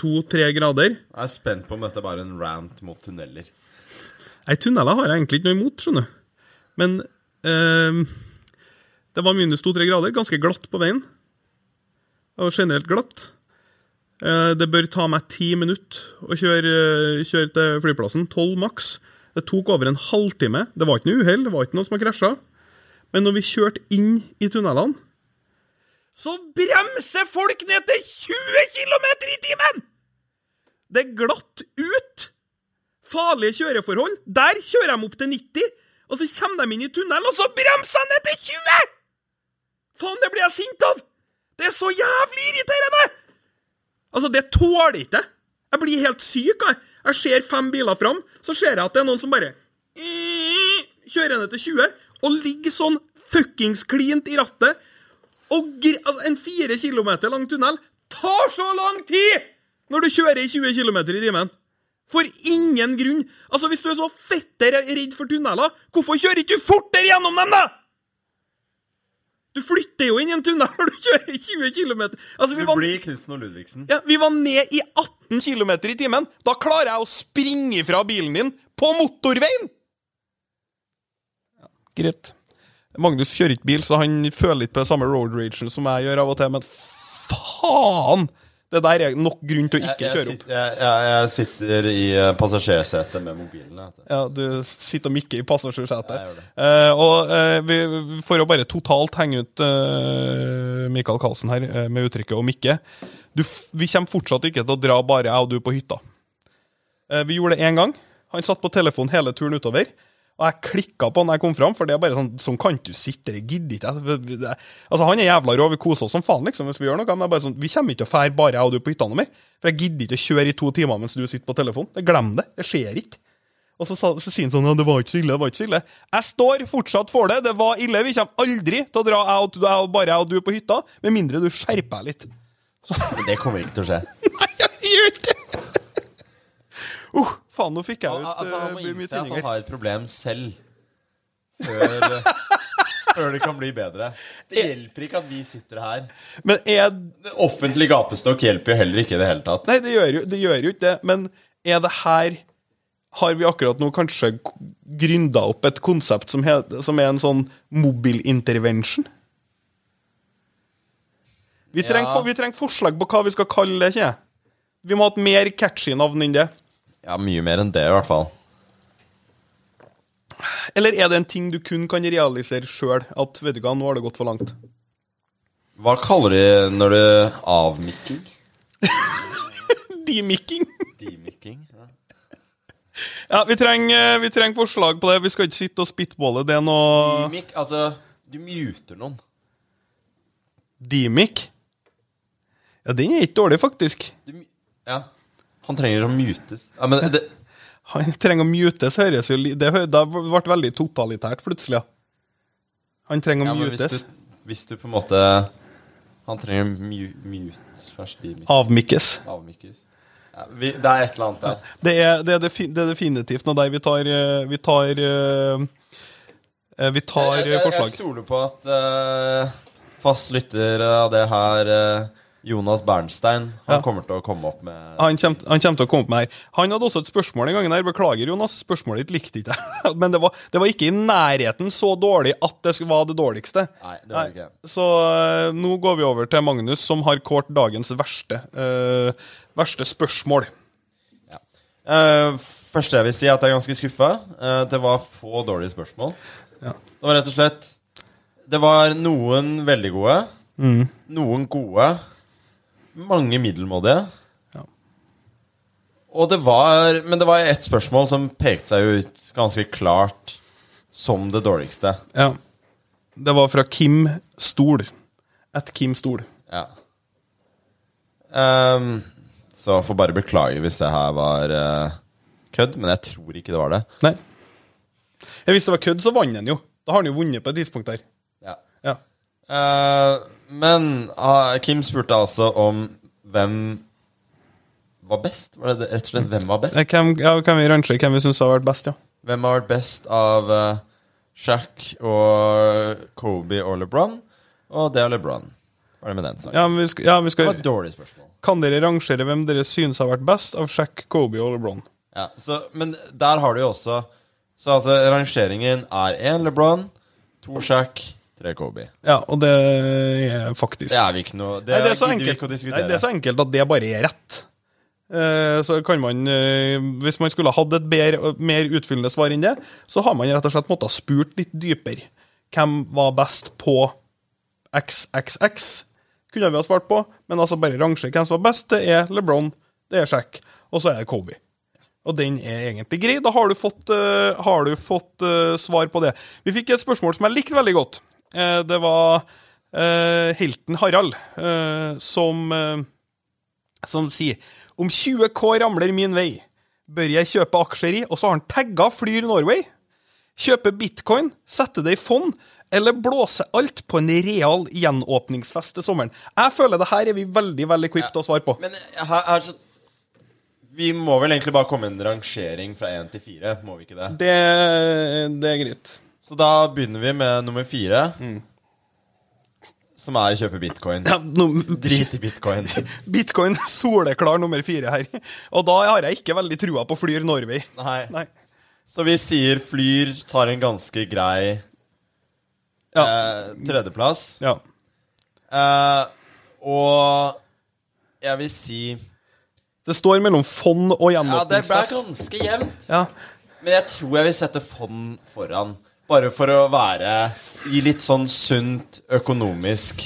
to-tre grader. Jeg er spent på om dette er bare en rant mot tunneler. Nei, tunneler har jeg egentlig ikke noe imot, skjønner du. Men eh, det var minus to-tre grader, ganske glatt på veien. Det var generelt glatt. Eh, det bør ta meg ti minutter å kjøre, kjøre til flyplassen. Tolv maks. Det tok over en halvtime. Det var ikke noe uhell, det var ikke noe som har krasja. Men når vi kjørte inn i tunnelene, så bremser folk ned til 20 km i timen! Det er glatt ut. Farlige kjøreforhold. Der kjører de opp til 90, og så kommer de inn i tunnelen, og så bremser de ned til 20! Faen, det blir jeg sint av! Det er så jævlig irriterende! Altså, det tåler ikke jeg. Jeg blir helt syk, jeg. Jeg ser fem biler fram, så ser jeg at det er noen som bare kjører ned til 20, og ligger sånn fuckings klint i rattet. Og gr altså, en fire kilometer lang tunnel tar så lang tid når du kjører i 20 km i timen. For ingen grunn. Altså, Hvis du er så fette redd for tunneler, hvorfor kjører ikke du fortere gjennom dem, da? Du flytter jo inn i en tunnel når du kjører i 20 km. Altså, vi Du var, blir Knutsen og Ludvigsen. ja, vi var ned i 18 km i timen. Da klarer jeg å springe fra bilen din på motorveien! Greit. Magnus kjører ikke bil, så han føler ikke på det samme road ragen som jeg gjør av og til, men faen! Det der er nok grunn til å ikke jeg, kjøre opp. jeg, jeg, jeg sitter i eh, passasjersetet med mobilen. Ja, du sitter og mikker i passasjersetet. Jeg. Eh, og eh, vi, for å bare totalt henge ut eh, Michael Karlsen her eh, med uttrykket 'og mikke' du, Vi kommer fortsatt ikke til å dra bare jeg og du på hytta. Eh, vi gjorde det én gang. Han satt på telefonen hele turen utover. Og jeg klikka på når jeg kom fram, for det er bare sånn Sånn kan du sitte, det gidder ikke jeg. Altså, han er jævla rå, vi koser oss som faen, liksom, hvis vi gjør noe. Men bare sånn, vi kommer ikke til å fære bare jeg og du på hytta noe mer. For jeg gidder ikke å kjøre i to timer mens du sitter på telefonen. Det Glem det. Det skjer ikke. Og så, så sier han sånn ja, det var ikke så ille, det var ikke så ille. Jeg står fortsatt for det. Det var ille. Vi kommer aldri til å dra jeg og, jeg bare jeg og du på hytta, med mindre du skjerper deg litt. Så. det kommer ikke til å skje. Nei, jeg gjør ikke det! Uh, faen, nå fikk jeg ut altså, han uh, må mye innse at han har et problem selv. Før, før det kan bli bedre. Det hjelper ikke at vi sitter her. Men er Offentlig gapestokk hjelper jo heller ikke i det hele tatt. Nei, det gjør jo, det gjør jo ikke det. Men er det her Har vi akkurat nå kanskje grynda opp et konsept som, he, som er en sånn mobilintervention? Vi trenger, Ja. for, vi trenger forslag på hva vi skal kalle det, ikke? Vi må ha et mer catchy navn enn det. Ja, mye mer enn det, i hvert fall. Eller er det en ting du kun kan realisere sjøl? At vet du hva, nå har det gått for langt. Hva kaller de når du avmikking? Demikking. Demikking? Ja. Ja, vi trenger, vi trenger forslag på det. Vi skal ikke sitte og spitballe. Det er noe Demik, altså Du muter noen. Demik? Ja, den er ikke dårlig, faktisk. Du, ja. Han trenger å mutes. Ja, men det, Han trenger å mutes, høres jo Det det ble veldig totalitært plutselig. ja. Han trenger ja, å hvis, mutes. du, hvis du på en måte Han trenger mu- mute slash demik. Avmikkes. Avmikes. Ja, vi, det er et eller annet der. Det er, det, er defi, det er definitivt noe der vi tar eh, Vi tar eh, eh, Vi tar jeg, jeg, jeg forslag. stoler på at uh, fast lytter av det her, eh, Jonas Bernstein, han Ja. kommer til å komme opp med Han kommer, han kommer til å komme opp med her. Han hadde også et spørsmål en gang her. Beklager, Jonas. Spørsmålet ditt likte ikke jeg. Men det var, det var ikke i nærheten så dårlig at det var det dårligste. Nei, det var ikke. ikke. Så eh, nå går vi over til Magnus, som har kåret dagens verste, eh, verste spørsmål. Ja. Uh, første jeg vil si, er at jeg er ganske skuffa. Uh, det var få dårlige spørsmål. Ja. Det var rett og slett Det var noen veldig gode. Mm. Noen gode. Mange middelmådige. Ja. Og det var Men det var ett spørsmål som pekte seg ut ganske klart som det dårligste. Ja. Det var fra Kim Stol. At Kim Stol. Ja. Um, så jeg får bare beklage hvis det her var uh, kødd, men jeg tror ikke det var det. Nei. Ja, hvis det var kødd, så vant han jo. Da har han jo vunnet på et tidspunkt der. Ja. Ja. Eh, men uh, Kim spurte altså om hvem var best? Var det rett og slett hvem var best? Eh, Hvem, ja, kan vi range hvem vi syns har vært best, ja? Hvem har vært best av uh, Shaq og Kobe og LeBron? Og det er LeBron. Hva er det med den saken? Ja, men vi skal, ja, vi Det var et dårlig spørsmål. Kan dere rangere hvem dere syns har vært best av Shaq, Kobe og LeBron? Ja, så, men der har du jo også Så altså, rangeringen er én LeBron, to Shaq, tre Kobe. Ja, og det er faktisk Det er vi ikke noe Det, Nei, det er så enkelt, vi ikke å nei, det er så enkelt at det bare er rett. Eh, så kan man eh, Hvis man skulle hatt et bedre, mer utfyllende svar enn det, så har man rett og slett måttet spurt litt dypere. Hvem var best på XXX? Kunne vi ha svart på, men altså bare rangere hvem som var best. Det er LeBron, det er Shaq, og så er det Kobe. Og den er egentlig grei. Da har du fått, eh, har du fått svar på det. Vi fikk et spørsmål som jeg likte veldig godt. Eh, det var eh, helten Harald eh, som, eh, som sier Om 20 K ramler min vei, bør jeg kjøpe aksjer i? Og så har han tagga Flyr Norway. Kjøpe bitcoin, sette det i fond, eller blåse alt på en real gjenåpningsfest til sommeren? Jeg føler det her er vi veldig veldig quick til å svare på. Men her, her så Vi må vel egentlig bare komme med en rangering fra én til fire, må vi ikke det? Det, det er greit. Så da begynner vi med nummer fire. Som er å kjøpe bitcoin. Ja, no, Drit i bitcoin. Bitcoin soleklar nummer fire her. Og da har jeg ikke veldig trua på Flyr Norway. Nei. Nei. Så vi sier Flyr tar en ganske grei Ja. eh, tredjeplass. ja. Eh, og jeg vil si Det står mellom fond og Ja, det ble gjenåpningsfest. ganske jevnt. Ja. Men jeg tror jeg vil sette fond foran. Bare for å være i litt sånn sunt økonomisk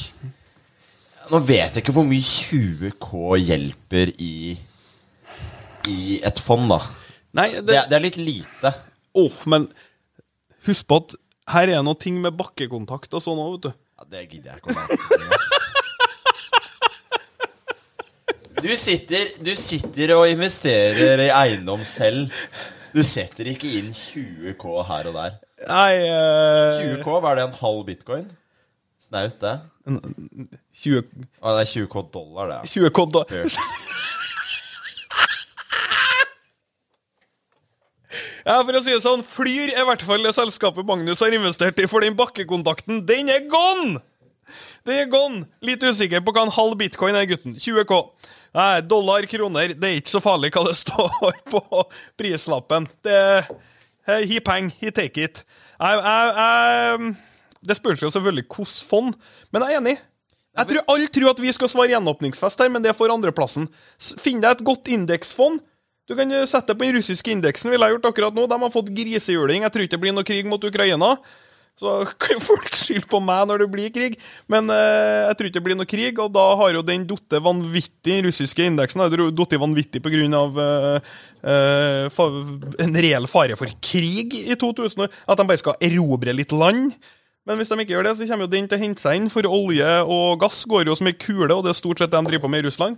Nå vet jeg ikke hvor mye 20K hjelper i I et fond, da. Nei, Det, det, det er litt lite. Åh, men husk på at her er noe ting med bakkekontakt og sånn òg, vet du. Ja, det gidder jeg ikke Du sitter, du sitter og investerer i eiendom selv. Du setter ikke inn 20K her og der. Nei eh, 20K, hva er det? En halv bitcoin? Snaut, det. 20, Å, det er 20K dollar, det. 20K dollar Ja, for å si det sånn, Flyr er i hvert fall det selskapet Magnus har investert i, for den bakkekontakten, den er gone! Den er gone! Litt usikker på hva en halv bitcoin er, gutten. 20K. Nei, dollar, kroner, det er ikke så farlig hva det står på prislappen. Det He peng, he take it. Jeg, jeg, jeg, det spørs jo selvfølgelig hvilket fond, men jeg er enig. Jeg tror Alle tror at vi skal svare gjenåpningsfest her, men det får andreplassen. Finn deg et godt indeksfond. Du kan eh, sette det på den russiske indeksen, ville jeg gjort akkurat nå. De har fått grisehjuling. Jeg tror ikke det blir noe krig mot Ukraina. Så kan folk skylde på meg når det blir krig, men eh, jeg tror ikke det blir noe krig. Og da har jo den datt vanvittig, den russiske indeksen har datt vanvittig pga. Eh, eh, en reell fare for krig i 2000. At de bare skal erobre litt land. Men hvis de ikke gjør det, så kommer jo den til å hente seg inn, for olje og gass går jo som ei kule, og det er stort sett det de driver på med i Russland.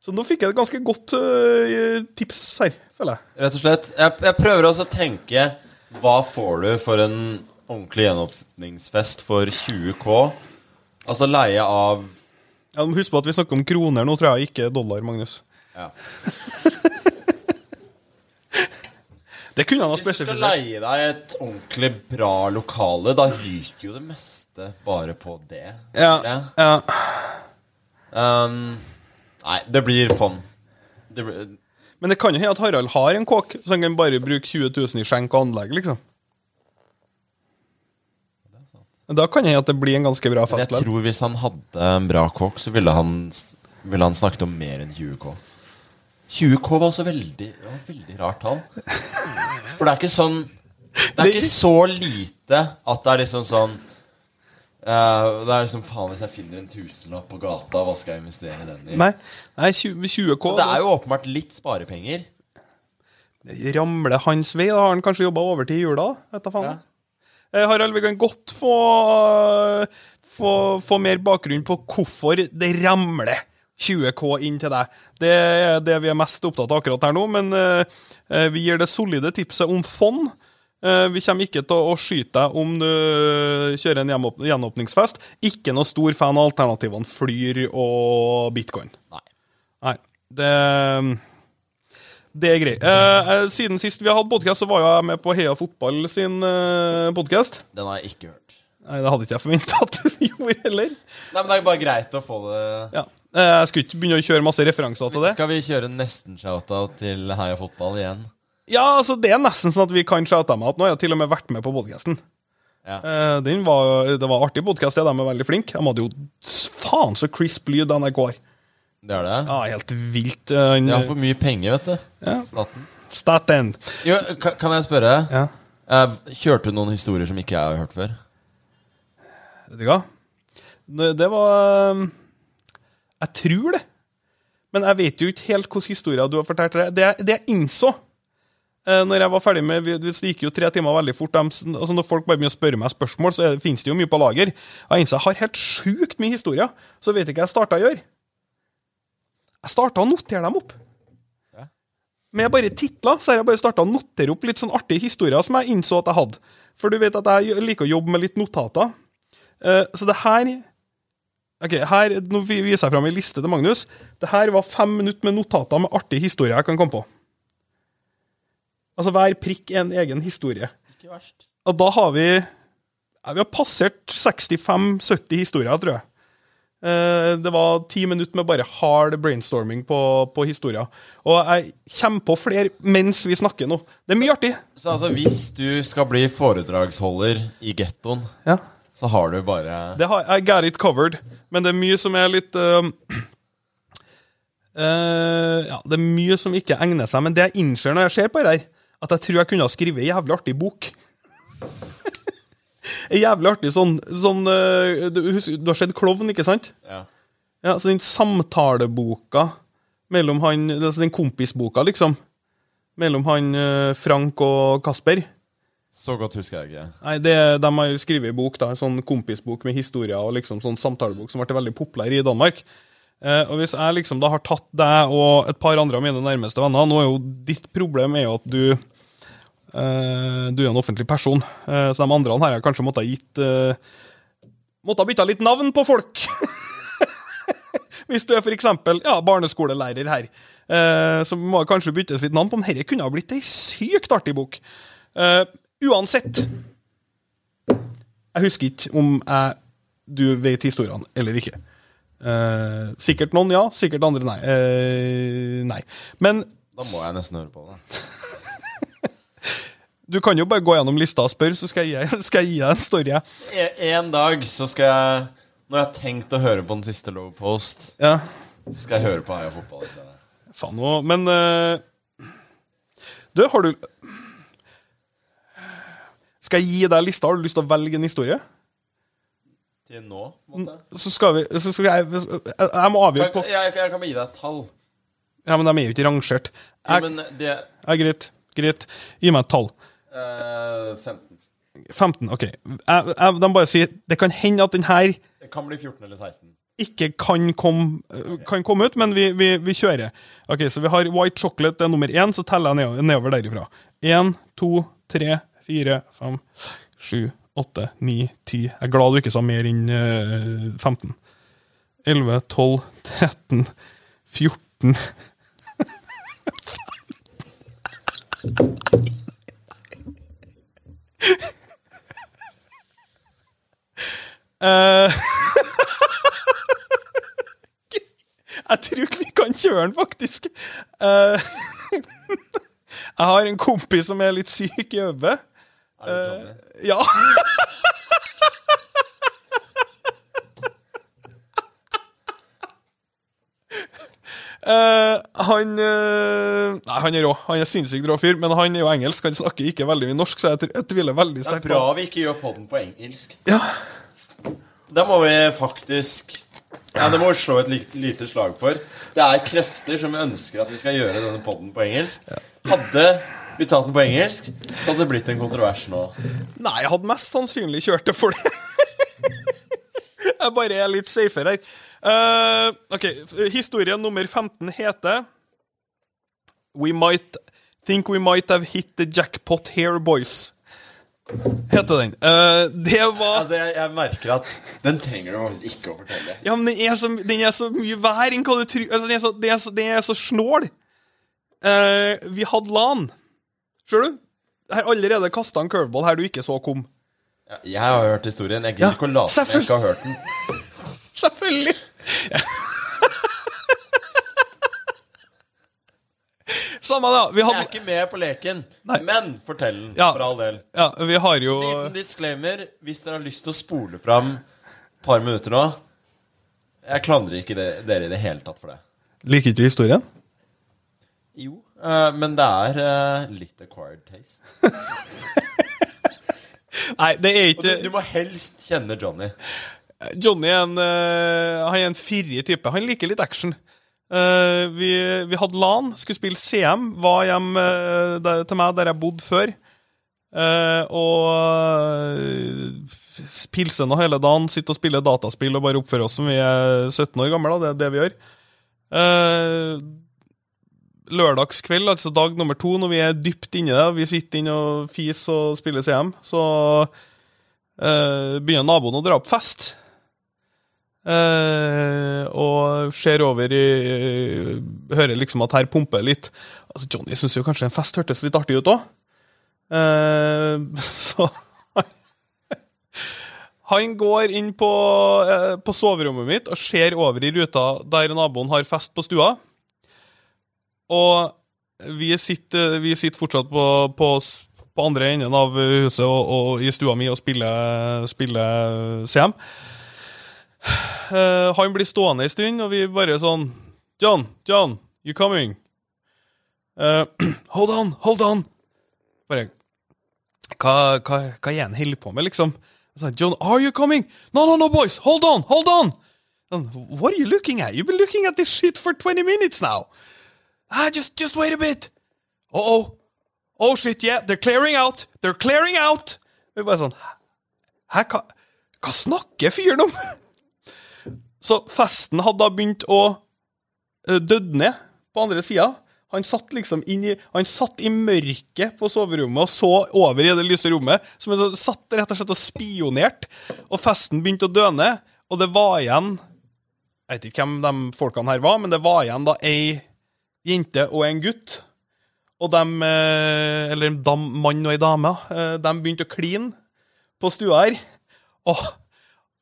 Så nå fikk jeg et ganske godt uh, tips her, føler jeg. Rett og slett. Jeg, jeg prøver også å tenke Hva får du for en ordentlig gjenåpningsfest for 20K? Altså leie av Ja, Husk på at vi snakker om kroner nå, tror jeg, ikke dollar, Magnus. ja. Det kunne han ha spesifisert. Hvis du skal leie deg et ordentlig bra lokale, da ryker jo det meste bare på det. Ja, Ja. ja. Um, nei, det blir fond. Det blir, Men det kan jo hende at Harald har en kåk, så han kan bare bruke 20 000 i skjenk og anlegg, liksom. Men Da kan jeg at det blir en ganske bra fastlønn. jeg tror hvis han hadde en bra kokk, så ville han, ville han snakket om mer enn 20K. 20K var også veldig, ja, veldig rart tall. For det er ikke sånn Det er ikke så lite at det er liksom sånn Uh, Det er liksom Faen, hvis jeg finner en tusenlapp på gata, hva skal jeg investere den i? Nei, nei 20, 20 K Så det er jo åpenbart litt sparepenger. Ramler hans vei? Da har han kanskje jobba overtid i jula? Da faen. Eh, Harald, vi kan godt få, få, få mer bakgrunn på hvorfor det ramler 20K inn til deg. Det er det vi er mest opptatt av akkurat her nå, men eh, eh, vi gir det solide tipset om fond. Eh, vi kommer ikke til å skyte deg om du kjører en gjenåp gjenåpningsfest. Ikke noe stor fan av alternativene Flyr og bitcoin. Nei. Nei, det det er greit. Eh, eh, siden sist vi har hatt podkast, så var jeg med på Heia Fotball sin eh, podkast. Den har jeg ikke hørt. Nei, det hadde ikke jeg forventa at du gjorde heller. Nei, men det er bare greit å få det Ja. Eh, jeg skulle ikke begynne å kjøre masse referanser til det. Skal vi kjøre nesten-shoutout til Heia Fotball igjen? Ja, altså Det er nesten sånn at vi kan shoute meg at nå har jeg til og med vært med på podkasten. Ja. Eh, den var, det var artig podkast, de er veldig flinke. De hadde jo s- faen så crisp lyd NRK har. Det er det? Ja, helt vilt. Uh, De har for mye penger, vet du. Ja. Staten. Staten. Jo, kan jeg spørre? Ja. Eh, Kjørte du noen historier som ikke jeg har hørt før? Vet du hva? Det var um, Jeg tror det. Men jeg vet jo ikke helt hvilke historier du har fortalt. Det, det, det jeg innså eh, når jeg var ferdig med Det gikk jo tre timer veldig fort. De, altså når folk bare begynner å spørre meg spørsmål, så finnes det jo mye på lager. Jeg innså jeg har helt sjukt mye historier, så vet ikke hva jeg starta å gjøre. Jeg starta å notere dem opp. Med bare titler så har jeg bare starta å notere opp litt sånn artige historier som jeg innså at jeg hadde. For du vet at jeg liker å jobbe med litt notater. Eh, så det her Ok, her, Nå viser jeg fram ei liste til Magnus. Det her var fem minutter med notater med artige historier jeg kan komme på. Altså hver prikk er en egen historie. Ikke verst. Og da har vi ja, Vi har passert 65-70 historier, tror jeg. Eh, Det var ti minutter med bare hard brainstorming på, på historier. Og jeg kommer på flere mens vi snakker nå. Det er mye artig. Så altså, hvis du skal bli foredragsholder i gettoen, Ja. så har du bare Det har, I got it covered. Men det er mye som er litt uh, uh, Ja, det er mye som ikke egner seg. Men det jeg innser når jeg ser på det her, at jeg tror jeg kunne ha skrevet en jævlig artig bok. En jævlig artig sånn, sånn eh, du, du har sett Klovn, ikke sant? Ja. Ja, så den samtaleboka mellom han altså Den kompisboka, liksom. Mellom han eh, Frank og Kasper. Så godt husker jeg ikke. Nei, det, De har skrevet en bok, da, en sånn kompisbok med historier og liksom sånn samtalebok som ble veldig populær i Danmark. Eh, og Hvis jeg liksom da har tatt deg og et par andre av mine nærmeste venner Nå er jo ditt problem er jo at du Du er en offentlig person, eh, så de andre her har kanskje måttet ha gitt uh, Måtte ha bytta litt navn på folk. Hvis du er eksempel ja, barneskolelærer her, eh, så må det kanskje byttes litt navn på, men dette kunne ha blitt ei sykt artig bok. Eh, uansett Jeg husker ikke om jeg, du vet historiene eller ikke. Eh, sikkert noen ja, sikkert andre nei. Eh, nei. Men Da må jeg nesten høre på det. Du kan jo bare gå gjennom lista og spørre, så skal jeg, skal jeg gi deg en story. E- En dag så skal jeg Når jeg har tenkt å høre på den siste Low Post, Ja. så skal jeg høre på Heia Fotball. Faen òg. Men uh, Du, har du Skal jeg gi deg lista? Har du lyst til å velge en historie? Til nå, en måte. Så skal vi så skal jeg, jeg, jeg må avgjøre Jeg, på jeg, jeg kan bare gi deg et tall. Ja, men de er jo ikke rangert. Jeg, men det ja, greit. Greit. Gi meg et tall. Eh, 15. 15. OK. Jeg, jeg, de bare sier Det kan hende at den her Det kan bli 14 eller 16. ikke kan komme, kan komme ut, men vi, vi, vi kjører. Ok, Så vi har white chocolate det er nummer én, så teller jeg nedover, derifra. Én, to, tre, fire, fem, sju, åtte, ni, ti. Jeg er glad du ikke sa mer enn eh, 15. 11, 12, 13, 14 Eh, Jeg tror ikke vi kan kjøre den, faktisk. Eh, jeg har en kompis som er litt syk i øyet. Er det Johnny? Ja. Eh, han uh, Nei, han er rå. Han er sinnssykt rå fyr, men han er jo engelsk. Han snakker ikke veldig mye norsk, så jeg, jeg tviler veldig Det er sterkt bra vi ikke gjør podden på engelsk. Ja. Da må vi faktisk Ja, Det må vi slå et lite slag for. Det er krefter som ønsker at vi skal gjøre denne podden på engelsk. Hadde vi tatt den på engelsk, så hadde det blitt en kontrovers nå. Nei, jeg hadde mest sannsynlig kjørt det for det. jeg bare er litt safer her. Eh, ok, Historie nummer 15 heter We might think we might have hit the jackpot here, boys. Heter den. Uh, det var Altså, jeg, jeg merker at den trenger du ikke å fortelle. Ja, men den er så, den er så mye vær enn hva du tror. Altså, den, er så, den, er så, den er så snål. Uh, vi hadde LAN. Ser du? Jeg har allerede kasta en curveball her du ikke så kom. Ja, Jeg har hørt historien. Jeg gidder Ja, ikke å late som jeg ikke har hørt den. Selvfølgelig! Samme det. Vi Jeg er ikke med på leken, Nei. men fortell den, Ja. for all del. Ja, vi har jo Liten disclaimer hvis dere har lyst til å spole fram et par minutter nå. Jeg klandrer ikke det, dere i det hele tatt for det. Liker ikke du historien? Jo, uh, men det er uh, litt acquired taste. Nei, det er Og du, ikke du må helst kjenne Johnny. Johnny er en, eh, han er en fyrig type. Han liker litt action. Eh, vi, vi hadde LAN, skulle spille CM. Var hjemme eh, til meg der jeg bodde før. Og pilse nå hele dagen, sitte og spille dataspill og bare oppføre oss som vi er 17 år gamle. Det er det vi gjør. Lørdagskveld, altså dag nummer to, når vi er dypt inni det, vi sitter inne og fiser og spiller CM, så begynner naboen å dra opp fest. Eh, og ser over i Hører liksom at her pumper litt. Altså Johnny syns jo kanskje en fest hørtes litt artig ut òg. Eh, så Han går inn på, eh, på soverommet mitt og ser over i ruta der naboen har fest på stua. Og vi sitter, vi sitter fortsatt på, på, på andre enden av huset og, og i stua mi og spiller, spiller CM. Eh, han blir stående en stund, og vi bare sånn John, John, you coming? Uh, hold on, hold on! Bare Hva, hva, hva er han holder på med, liksom? John, are you coming? No, no, no, boys, hold on, hold on! What are you looking at? You've been looking at this shit for 20 minutes now. Ah, just, just wait a bit. Uh oh. Oh shit, yeah, they're clearing out. They're clearing out. Vi bare sånn Hæ, hva, hva snakker fyren om? Så festen hadde da begynt å uh, døde ned på andre sida. Han satt liksom inn i, han satt i mørket på soverommet og så over i det lyse rommet. Som han satt rett og slett og spionerte. Og festen begynte å dø ned. Og det var igjen Jeg vet ikke hvem de folkene her var, men det var igjen da ei jente og en gutt. Og de, eh, eller en mann og ei dame, eh, de begynte å kline på stua her. Og,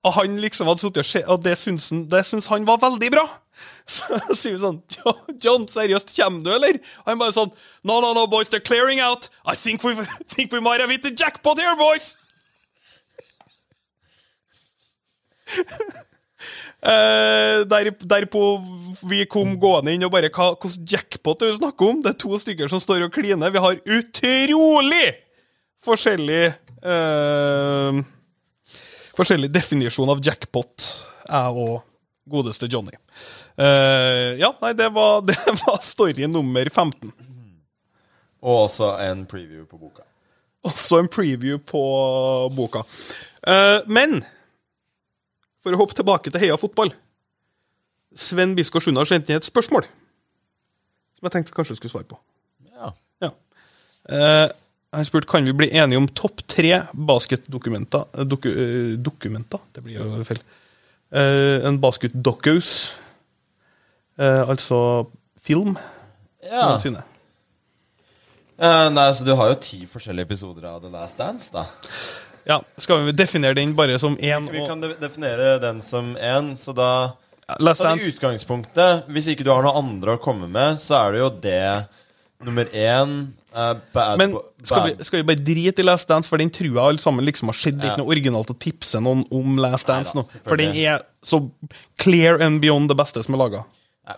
og han liksom hadde sittet og sett, og det syns, han, det syns han var veldig bra. Så sier vi sånn John, seriøst, kommer du, eller? Og han bare sånn No, no, no, boys, they're clearing out. I think we, think we might have hit the jackpot here, boys. Uh, der, derpå vi kom gående inn og bare hva, Hvordan jackpot er det vi snakker om? Det er to stykker som står og kliner. Vi har utrolig forskjellig eh, Forskjellig definisjon av jackpot, er òg godeste Johnny. Uh, ja, nei, det var, det var story nummer 15. Og også en preview på boka. Også en preview på boka. Uh, men for å hoppe tilbake til Heia fotball Sven Biskår Sunde har sendt inn et spørsmål som jeg tenkte kanskje jeg skulle svare på. Ja. Ja. Eh, han spurte kan vi bli enige om topp tre basketdokumenter eh, doku, eh, Dokumenter? Det blir jo feil. Uh, en basketdokus. Uh, altså film. ja. noensinne. Uh, nei, så du har jo ti forskjellige episoder av The Last Dance, da. Ja, Skal vi definere den bare som én? Vi kan definere den som én, så da Last Så i utgangspunktet, hvis ikke du har noe andre å komme med, så er det jo det nummer én eh, bad, Men skal vi, skal vi bare drite i Last Dance, for den tror jeg alle sammen liksom har sett. Det er ikke noe originalt å tipse noen om Last Dance Neida, nå. For den er så clear and beyond det beste som er laga.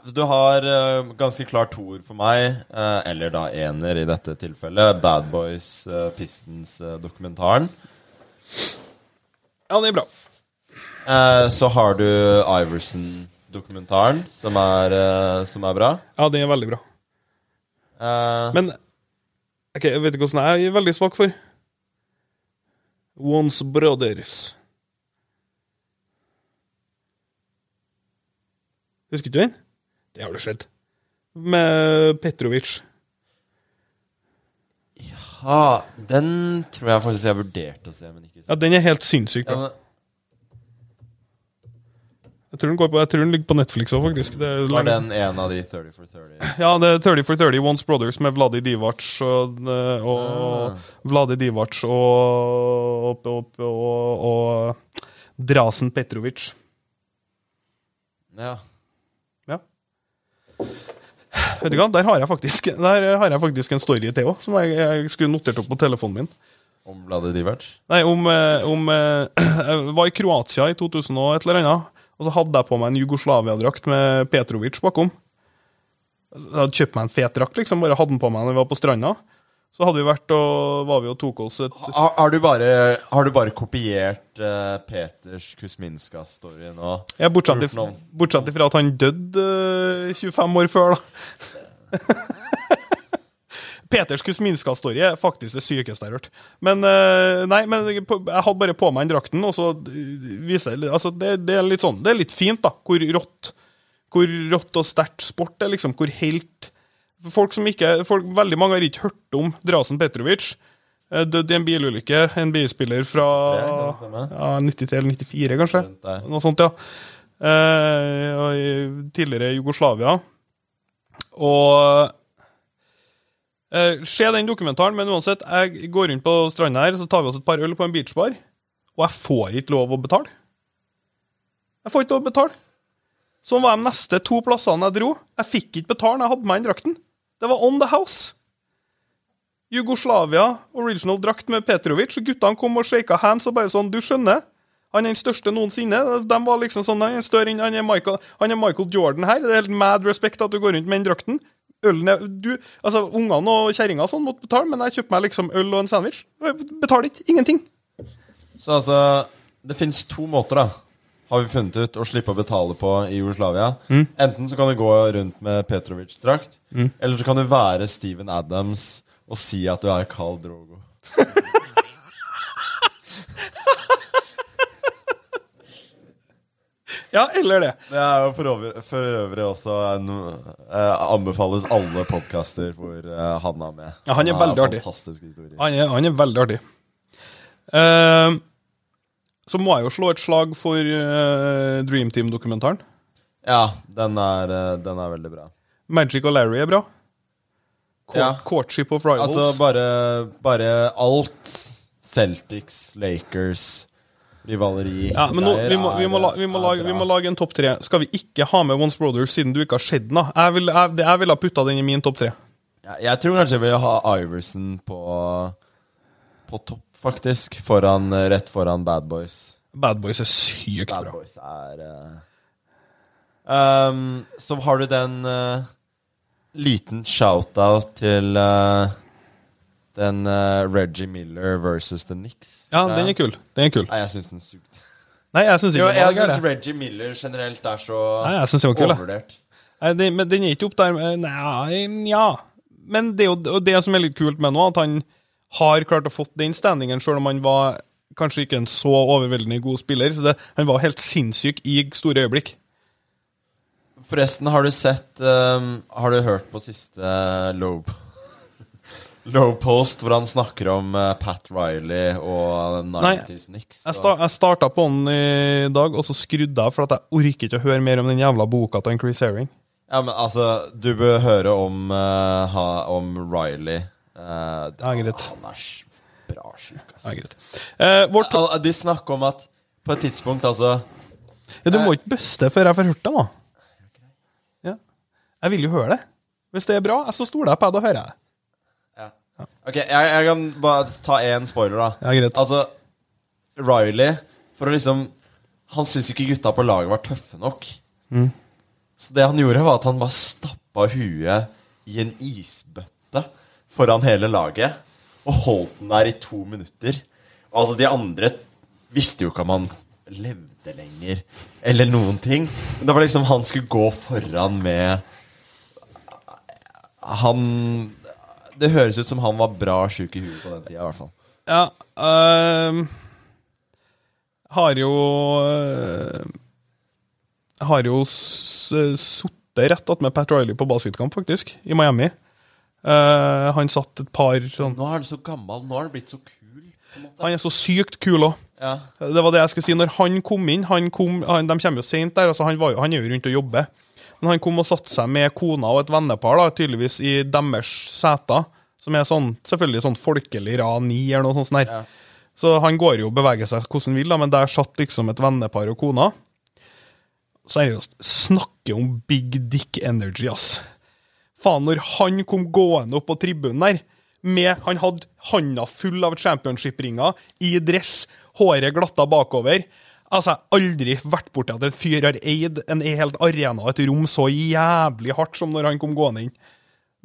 Du har uh, ganske klart toer for meg, uh, eller da ener i dette tilfellet. Bad Boys Pistons-dokumentaren. Ja, det er bra. Så har du Iverson-dokumentaren, som, som er bra. Ja, den er veldig bra. Men ok, jeg vet ikke hvordan jeg er veldig svak for. Ones Brothers. Husker du den? Det har du sett. Med Petrovic. ja, den tror jeg faktisk jeg vurderte å se, men ikke Ja, den er helt sinnssykt Ja, bra. Jeg tror den, går på, jeg tror den ligger på Netflix òg, faktisk. Det er Var den en av de 30 for 30? Ja, det er 30 for 30 Once Brothers med Vladi Divac og, og Ah. Vladi Divac og, og, og, og Drasen Petrovic. Ja. Ja. Vet du hva, der har jeg faktisk, har jeg faktisk en story til òg, som jeg, jeg skulle notert opp på telefonen min. Om Vlade Divac? Nei, om, eh, om eh, Jeg var i Kroatia i 2000 og et eller annet, og så hadde jeg på meg en Jugoslavia-drakt med Petrovic bakom. Jeg hadde kjøpt meg en fet drakt, liksom, bare hadde den på meg når vi var på stranda. så hadde vi vært og var vi og tok oss et Har, har, du bare, har du bare kopiert uh, Peters Kusminska-story nå? ja, bortsett, bortsett ifra at han døde uh, 25 år før, da. Peters Kusminska-story er faktisk det sykeste jeg har hørt. Men eh, nei, men jeg hadde bare på meg den drakten, og så eh, viser jeg altså, det, det er litt sånn, det er litt fint, da, hvor rått hvor rått og sterkt sport er, liksom. Hvor helt Folk som ikke folk, Veldig mange har ikke hørt om Drasen Petrovic. Eh, Døde i en bilulykke. En bilspiller fra ja, 93 eller 94, kanskje. Noe sånt, ja. Eh, tidligere Jugoslavia. Og eh, Se den dokumentaren, men uansett, jeg går rundt på stranda her, så tar vi oss et par øl på en beachbar, og jeg får ikke lov å betale. Jeg får ikke lov å betale. Sånn var de neste to plassene jeg dro. Jeg fikk ikke betale når jeg hadde med den drakten. Det var on the house. Jugoslavia, original drakt med Petrovic. og Guttene kom og shaka hands og bare sånn Du skjønner? Han er den største noensinne. De var liksom sånn, Han er større enn han er Michael, han er Michael Jordan her. Det er helt mad respect at du går rundt med den drakten. Ølen er, du, altså Ungene og kjerringa sånn måtte betale, men jeg kjøpte meg liksom øl og en sandwich. Betaler ikke. Ingenting. Så altså, det fins to måter, da. Har vi funnet ut å slippe å betale på i Jugoslavia. Enten så kan du gå rundt med Petrovic-drakt, eller så kan du være Steven Adams og si at du er Carl Drogo. Ja, eller det. Det er jo for øvrig, for øvrig også en, eh, anbefales alle podkaster hvor eh, han er med. Ja, han er veldig artig. Fantastisk historie. Han er, han er veldig artig. Eh, så må jeg jo slå et slag for uh, Dream Team-dokumentaren. Ja, den er, eh, den er veldig bra. Magic og Larry er bra. Court, Ja. Courtship of Rivals. Altså bare, bare alt Celtics, Lakers, rivaleri ja, men nå, vi, må, vi, må la, vi, må lage, vi må lage en topp tre. Skal vi ikke ha med Once Brothers siden du ikke har sett den? da? Jeg ville vil ha putta den i min topp tre. Ja, jeg tror kanskje jeg vil ha Iverson på, på topp, faktisk. Foran, rett foran Bad Boys. Bad Boys er sykt Bad bra. Boys er uh, um, Så har du den uh, liten shout-out til uh, den Reggie Miller versus The Knicks. Ja, den er kul. Den er kul. Nei, jeg syns den sugde. Nei, jeg syns ikke den jeg syns. Reggie Miller generelt er så Nei, jeg synes den var kul, overvurdert. Nei, den, men den er ikke opp der Nei, ja. Men det er jo det som er litt kult med nå, at han har klart å fått den standingen, sjøl om han var kanskje ikke en så overveldende god spiller. Så det, han var helt sinnssyk i store øyeblikk. Forresten, har du sett um, Har du hørt på siste Low Low Post, hvor han snakker om uh, Pat Riley og 90s Knicks? Jeg, sta, jeg starta på den i dag, og så skrudde jeg, for at jeg orker ikke å høre mer om den jævla boka til Chris Herring. Ja, men altså, du bør høre om, uh, ha, om Riley. Uh, Ja, greit. Han er bra sjuk, altså. Ja, greit. Uh, De snakker om at på et tidspunkt, altså ja, du må ikke buste før jeg får hørt det, da. Ja. Jeg vil jo høre det. Hvis det er bra, så stoler jeg på det da hører jeg det. Ok, jeg, jeg kan bare ta én spoiler, da. Ja, greit. Altså, Riley For å liksom Han syntes ikke gutta på laget var tøffe nok. Mm. Så det han gjorde, var at han bare stappa huet i en isbøtte foran hele laget. Og holdt den der i to minutter. Og altså, de andre visste jo ikke om han levde lenger, eller noen ting. Men det var liksom han skulle gå foran med Han Det høres ut som han var bra sjuk i huet på den tida, i hvert fall. Ja Øh, Har jo øh, Har jo sittet rett attmed Pat Riley på basketkamp, faktisk, i Miami. Uh, han satt et par sånn Nå er han så gammel. Nå har han blitt så kul. Han er så sykt kul òg. Ja. Det var det jeg skulle si. Når han kom inn han kom, han, De kommer jo sent der. altså han, var han er jo rundt og jobber. Men han kom og satte seg med kona og et vennepar, da, tydeligvis i deres seter. Som er sånn, selvfølgelig sånn folkelig rani eller noe sånt. Der. Ja. Så han går jo og beveger seg hvordan han vil, da, men der satt liksom et vennepar og kona. Seriøst, snakke om big dick energy, ass. Faen, når han kom gående opp på tribunen der, med Han hadde handa full av championship-ringer, i dress, håret glatta bakover. Altså, Jeg har aldri vært borti at en fyr har eid en helt arena og et rom så jævlig hardt som når han kom gående inn.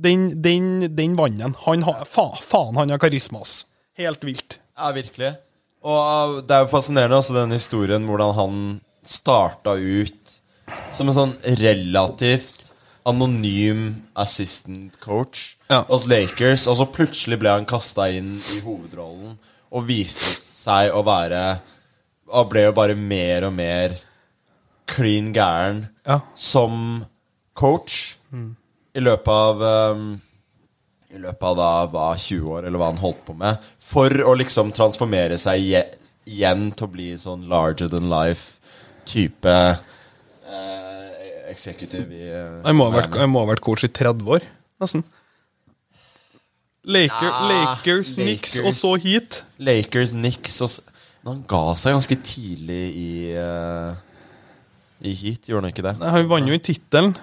Den, den, den vant han. han har, faen, faen, han har karisma, ass. Helt vilt. Ja, virkelig. Og uh, det er jo fascinerende også den historien hvordan han starta ut som en sånn relativt anonym assistant coach Ja. hos Lakers, og så plutselig ble han kasta inn i hovedrollen og viste seg å være Og ble jo bare mer og mer klin gæren Ja. som coach i løpet av um, I løpet av da var 20 år, eller hva han holdt på med, for å liksom transformere seg igjen til å bli sånn larger than life-type uh, executive i uh, jeg, må ha vært, jeg må ha vært coach i 30 år, nesten. Laker, Ja, Lakers, Knicks og så hit. Lakers, Knicks og s- Men han ga seg ganske tidlig i uh, I heat, gjorde han ikke det? Han vant jo i tittelen.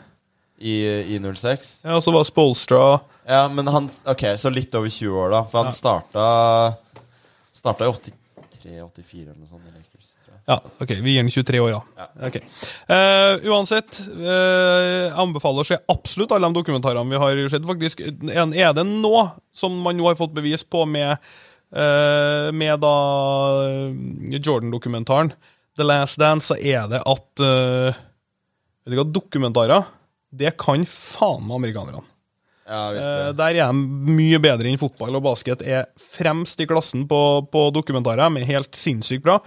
I, i 06? Ja, og så var Spolstra Ja, men han Ok, så litt over 20 år, da. For han starta Starta i 83-84 eller noe sånt jeg. Ja, ok, vi gir den 23 år, ja. Ja. Ok. Eh, uansett, uh, jeg anbefaler å se absolutt alle de dokumentarene vi har sett. faktisk. En- Er det nå som man nå har fått bevis på med, med da eh, Jordan-dokumentaren, The Last Dance, så er det at eh, vet du hva, dokumentarer, det kan faen meg amerikanerne. Ja, Eh, der er de mye bedre enn fotball, og basket er fremst i klassen på, på dokumentarer. De er helt sinnssykt bra.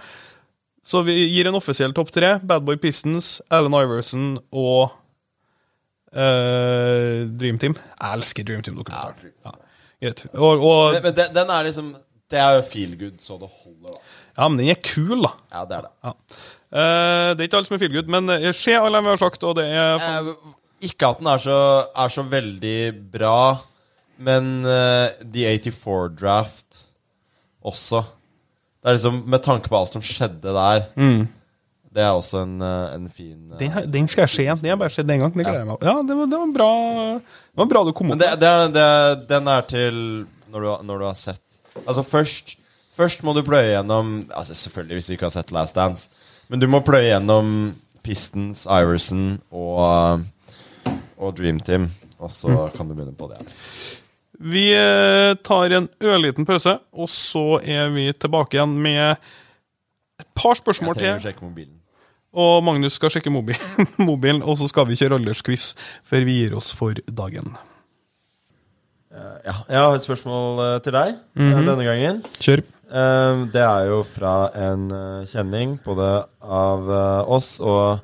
Så vi gir en offisiell topp tre. Bad Boy Pistons, Allen Iverson og uh, Dream Team. Jeg elsker Dream Team-dokumentaren. Ja, Ja. Og, og, Men, men den, den er liksom Det er jo feel good så det holder, da. ja, men den er kul, da. Ja, det er det. Ja. Eh, det er ikke alt som er feelgood, men eh, se alle vi har sagt, og det er Eh, ikke at den er så, er så veldig bra, men eh, The 84 Draft også. Det er liksom Med tanke på alt som skjedde der, det er også en, eh, en fin eh, den, har- den skal jeg se igjen. Den har jeg bare sett én gang. Det gleder jeg meg Ja, det var, det var bra Det var bra du kom Men opp det, det, det, den er til når du, har- når du har sett Altså først Først må du pløye gjennom Altså Selvfølgelig hvis du ikke har sett Last Dance, men du må pløye gjennom Pistons, Iverson og, og Dream Team. Og så kan du begynne på det. Vi eh, tar en ørliten pause, og så er vi tilbake igjen med et par spørsmål Jeg spørsmål trenger å sjekke mobilen. Og Magnus skal sjekke mobi mobilen, og så skal vi kjøre aldersquiz før vi gir oss for dagen. Ja, jeg har et spørsmål eh, til deg eh, denne gangen. Kjør. Eh, Det er jo fra en eh, kjenning, både av eh, oss og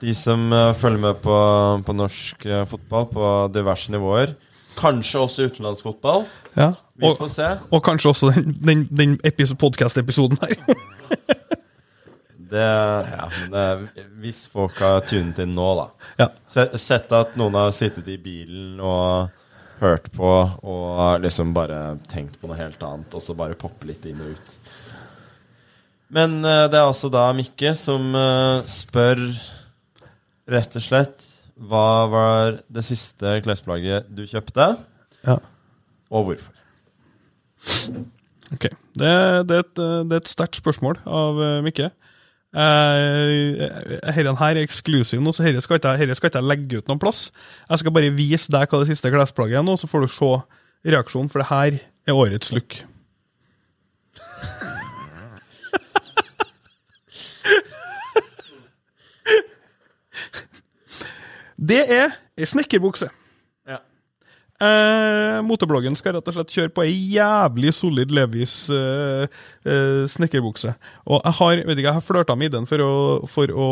de som eh, følger med på, på norsk eh, fotball på diverse nivåer. Kanskje også utenlandsfotball. Ja. Vi Og, får se. og kanskje også den, den, den epis- podcast-episoden her. Det, ja, det, hvis folk har tunet inn nå, da. ja. Sett at noen har sittet i bilen og hørt på og liksom bare tenkt på noe helt annet, og så bare poppe litt inn og ut. Men eh, det er altså da Mikke som eh, spør rett og slett hva var det siste klesplagget du kjøpte, ja. og hvorfor? Ok. Det, det, er et, eh, det er et sterkt spørsmål av Mikke. Eh, Herren her er eksklusiv nå, så herre skal, ikke, skal jeg legge ut noen plass. Jeg skal bare vise deg hva det siste klesplagget er nå, så får du se reaksjonen, for det her er årets look. Det er ei snekkerbukse. Ja. Eh, motorbloggen skal rett og slett kjøre på ei jævlig solid Levis eh, eh, snekkerbukse. Og jeg har vet ikke, jeg har flørta med ideen for å, for å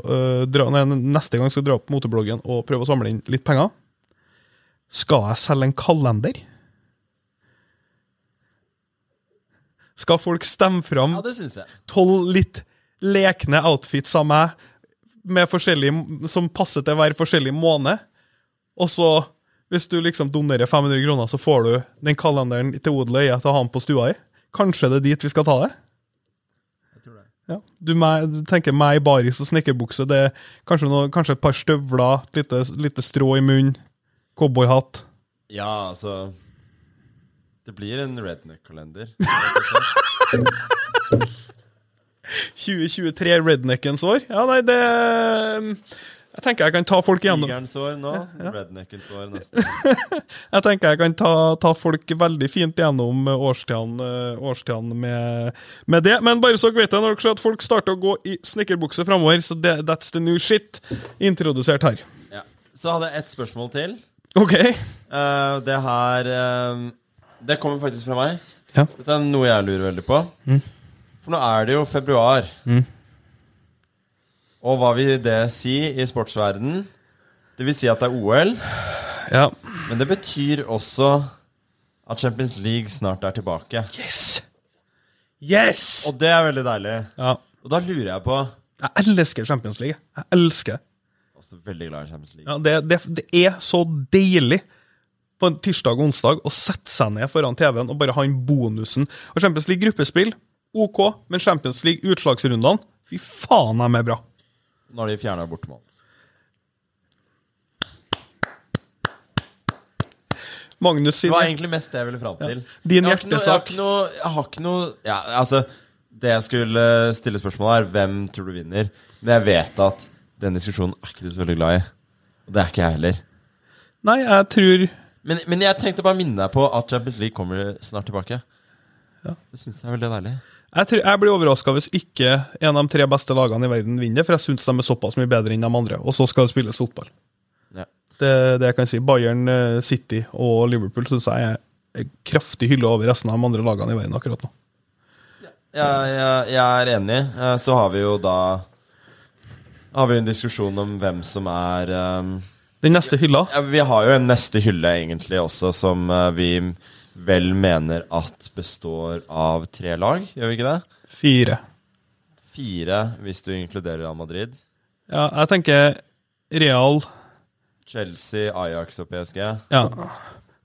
eh, dra, nei, neste gang skal dra opp motorbloggen og prøve å samle inn litt penger. Skal jeg selge en kalender? Skal folk stemme fram Ja, tolv litt lekne outfits av meg med som passer til hver forskjellig måned. Og så, hvis du liksom donerer 500 kroner, så får du den kalenderen til odel og eie til å ha den på stua i. Kanskje det er dit vi skal ta det? Ja. Du, meg, du tenker meg i baris og snekkerbukse. Det er kanskje, noe, kanskje et par støvler, et lite, lite strå i munnen, cowboyhatt. Ja, altså Det blir en redneck-kalender. 2023 redneckens år? Ja, nei, det Jeg tenker jeg kan ta folk igjennom Tigerensår nå, redneckens år neste. Jeg tenker jeg kan ta, ta folk veldig fint gjennom eh, årstidene, årstiden med, med det. Men bare så dere vet det, når dere ser at folk starter å gå i snekkerbukse framover, så det, that's the new shit. Introdusert her. Ja. Så hadde jeg ett spørsmål til. OK. Uh, det her uh, Det kommer faktisk fra meg. Ja. Dette er noe jeg lurer veldig på. For nå er det jo februar. Og hva vil det si i sportsverden? Det vil si at det er OL, Ja. men det betyr også at Champions League snart er tilbake. Yes! Yes! Og det er veldig deilig. Ja. Og da lurer jeg på Jeg elsker Champions League. Jeg elsker. Også veldig glad i Champions League. Ja, det, det, det er så deilig på en tirsdag og onsdag å sette seg ned foran TV-en og bare ha inn bonusen. Og Champions League gruppespill, OK, men Champions League utslagsrundene, fy faen, de er bra. Når de fjerna bortemål. Magnus Det var egentlig mest det jeg ville fram til. Din Jeg har hjertesak. Jeg har ikke noe, jeg har ikke noe ja, altså, Det jeg skulle stille spørsmål er hvem tror du vinner? Men jeg vet at den diskusjonen er ikke du så veldig glad i. Og det er ikke jeg heller. Nei, jeg tror Men, men jeg tenkte bare å minne deg på at Champions League kommer snart tilbake. Ja. Det syns jeg er veldig deilig. Jeg, tror, jeg blir overraska hvis ikke en av de tre beste lagene i verden vinner, for jeg syns de er såpass mye bedre enn de andre. Og så skal det spilles fotball. Ja. Det, det jeg kan si. Bayern, eh, City og Liverpool syns jeg er kraftig hylle over resten av de andre lagene i verden akkurat nå. Jeg, jeg, jeg er enig. Eh, Så har vi jo da Har vi en diskusjon om hvem som er um, Den neste hylla ja, Vi har jo en neste hylle egentlig også, som vi vel mener at består av tre lag, gjør vi ikke det? Fire. Fire, hvis du inkluderer Real Madrid. Ja, jeg tenker Real Chelsea, Ajax og PSG. Ja,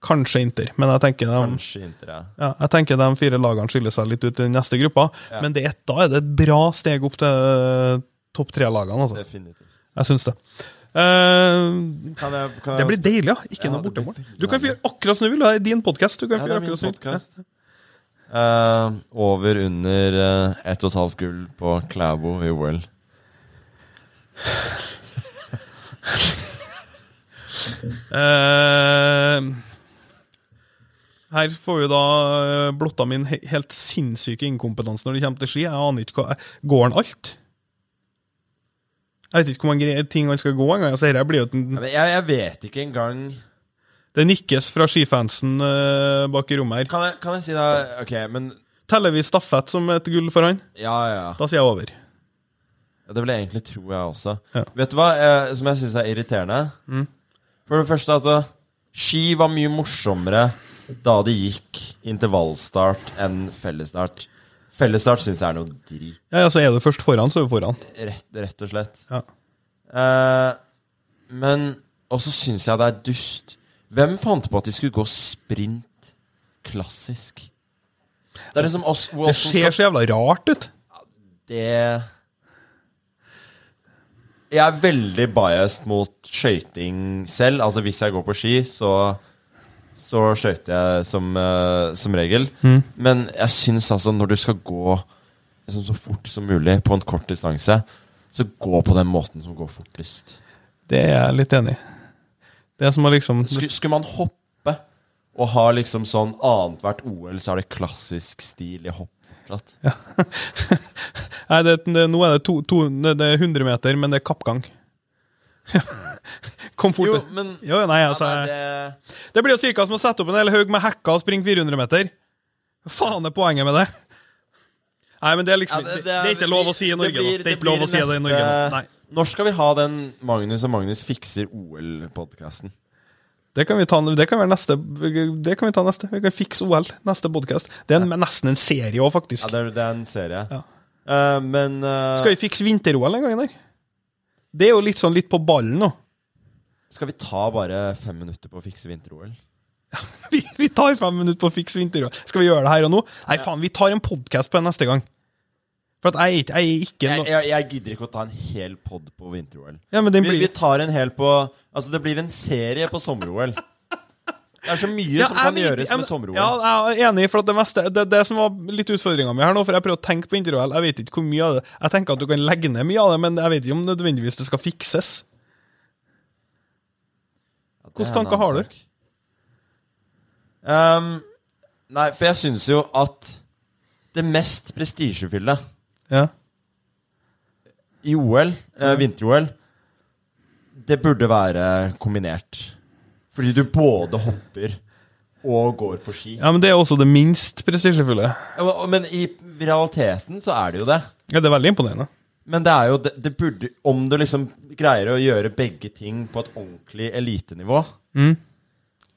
kanskje Inter, men jeg tenker de, Kanskje Inter, ja. ja, jeg tenker de fire lagene skiller seg litt ut i den neste gruppa. Ja. Men det da er det et bra steg opp til topp tre-lagene. Altså. Definitivt. Jeg syns det. Eh, Kan jeg, kan det blir deilig, ja. Ikke Ja, noe bortemål. Du kan få gjøre akkurat som du vil. Det er din podkast. Du kan Ja, det er min som podcast. Eh, over under uh, ett og et halvt gull på Klæbo i OL. Her får vi da blotta min helt sinnssyke inkompetanse når det kommer til ski. Jeg aner ikke hva Går han alt? Jeg vet ikke hvor mange ting han skal gå engang. Altså, dette blir jo Jeg, jeg vet ikke engang det nikkes fra skifansen uh, bak i rommet her. kan jeg, kan jeg si da Ok, men Teller vi stafett som et gull for han? Ja, ja. Da sier jeg over. Ja, Det vil jeg egentlig tro, jeg også. Ja. Mm. Vet du hva eh, som jeg syns er irriterende? For det første, altså Ski var mye morsommere da det gikk intervallstart enn fellesstart. Fellesstart syns jeg er noe drit, Ja, altså Er du først foran, så er du foran. rett, rett og slett. Ja. Eh, men også syns jeg det er dust. Hvem fant på at de skulle gå sprint klassisk? Det liksom oss Det ser så jævla rart ut. Det Jeg er veldig biased mot skøyting selv. Altså Hvis jeg går på ski, så Så skøyter jeg som, uh, som regel. Men jeg syns altså når du skal gå liksom, så fort som mulig på en kort distanse, så gå på den måten som går fortest. Det er jeg litt enig i. Det er som å liksom Skulle, skulle man hoppe og ha liksom sånn annethvert OL, så er det klassisk stil i hopp fortsatt. Nei, det, det, nå er det, to, to, det er 100 meter, men det er kappgang. Kom fort. Jo, men Jo, nei, altså, ja, nei, det, Det blir jo cirka som å sette opp en hel haug med hekker og springe 400 meter. Faen er poenget med det? Nei, men det er liksom Ja, det, det, er ikke lov å si i Norge, blir- Det er ikke lov å si det i Norge. Nei. Når skal vi ha den Magnus og Magnus fikser OL-podkasten? Det kan vi ta Det kan være neste Det kan vi ta neste. Vi kan fikse OL. Neste podkast. Det er en, nesten en serie òg, Ja, faktisk. det er, det er en serie. Ja. Uh, men uh... Skal vi fikse vinter-OL en gang der? Det er jo litt sånn litt på ballen nå. Skal vi ta bare fem minutter på å fikse vinter-OL? Vi, vi tar fem minutter på å fikse vinter-OL. Skal vi gjøre det her og nå? Nei, faen, vi tar en podkast på det neste gang. For at jeg, jeg ikke no... jeg, jeg gidder ikke å ta en hel pod på vinter-OL. Ja, blir... Vi, vi tar en hel på Altså, det blir en serie på sommer-OL. Det er så mye Ja, som kan vet- gjøres med sommer-OL. Ja, jeg er enig, for at det meste Det, det som var litt utfordringa mi her nå, for jeg prøver å tenke på vinter-OL, jeg vet ikke hvor mye av det Jeg tenker at du kan legge ned mye av det, men jeg vet ikke om nødvendigvis det skal fikses. Hvilke tanker har dere? Ehm, nei, for jeg syns jo at det mest prestisjefylte Ja. i OL, eh, vinter-OL, det burde være kombinert. Fordi du både hopper og går på ski. ja, men det er også det minst prestisjefulle. Ja, Men i realiteten så er det jo det. Ja, det er veldig imponerende. Men det er jo det, det burde Om du liksom greier å gjøre begge ting på et ordentlig elitenivå Mm.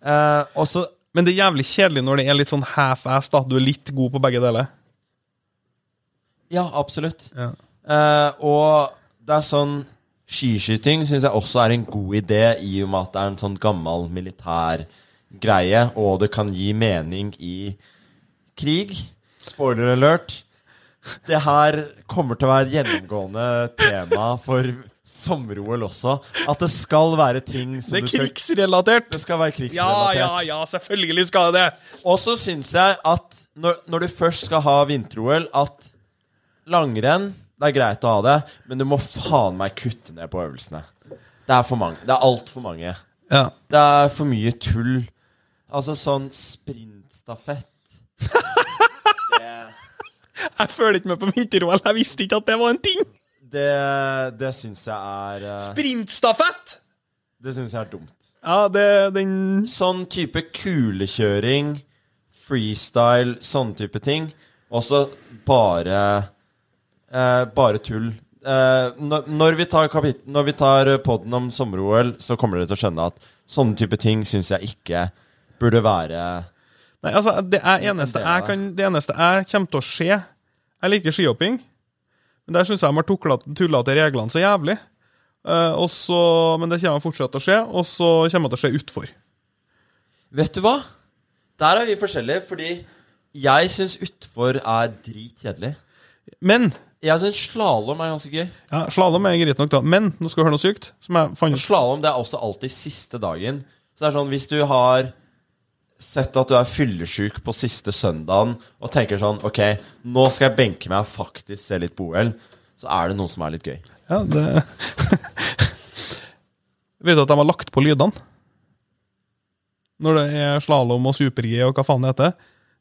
eh, også, Men det er jævlig kjedelig når det er litt sånn half-ass, da. Du er litt god på begge deler. Ja, absolutt. Ja. Eh, og det er sånn Skiskyting syns jeg også er en god idé, i og med at det er en sånn gammel militær greie, og det kan gi mening i krig. Spoiler alert. Det her kommer til å være et gjennomgående tema for sommer-OL også. At det skal være ting som Det er krigsrelatert! Det skal være Ja, krigsrelatert. ja, ja, selvfølgelig skal det det! Og så syns jeg at når, når du først skal ha vinter-OL, at langrenn Det er greit å ha det, men du må faen meg kutte ned på øvelsene. Det er for mange. Det er altfor mange. Ja. Det er for mye tull. Altså sånn sprintstafett Jeg føler ikke med på vinter-OL. Jeg visste ikke at det var en ting! Det, det syns jeg er eh, Sprintstafett! Det syns jeg er dumt. Ja, det den Sånn type kulekjøring, freestyle, sånn type ting. Også bare eh, Bare tull. Eh, når, når vi tar kapit Når vi tar podden om sommer-OL, så kommer dere til å skjønne at sånne type ting syns jeg ikke burde være Nei, altså, det er eneste jeg kan Det eneste jeg kommer til å se Jeg liker skihopping, men der syns jeg de har tulla til reglene så jævlig. Uh, og så, men det kommer fortsatt til å skje, og så kommer det til å skje utfor. Vet du hva? Der er vi forskjellige, fordi jeg syns utfor er dritkjedelig. Men Jeg syns slalåm er ganske gøy. ja, Slalåm er greit nok, da. Men nå skal du høre noe sykt. Slalåm det er også alltid siste dagen. Så det er sånn, hvis du har sett at du er fyllesyk på siste søndagen og tenker sånn Ok, nå skal jeg benke meg og faktisk se litt på OL, så er det noe som er litt gøy. Ja, det Vet du at de har lagt på lydene? Når det er slalåm og super-G og hva faen det heter.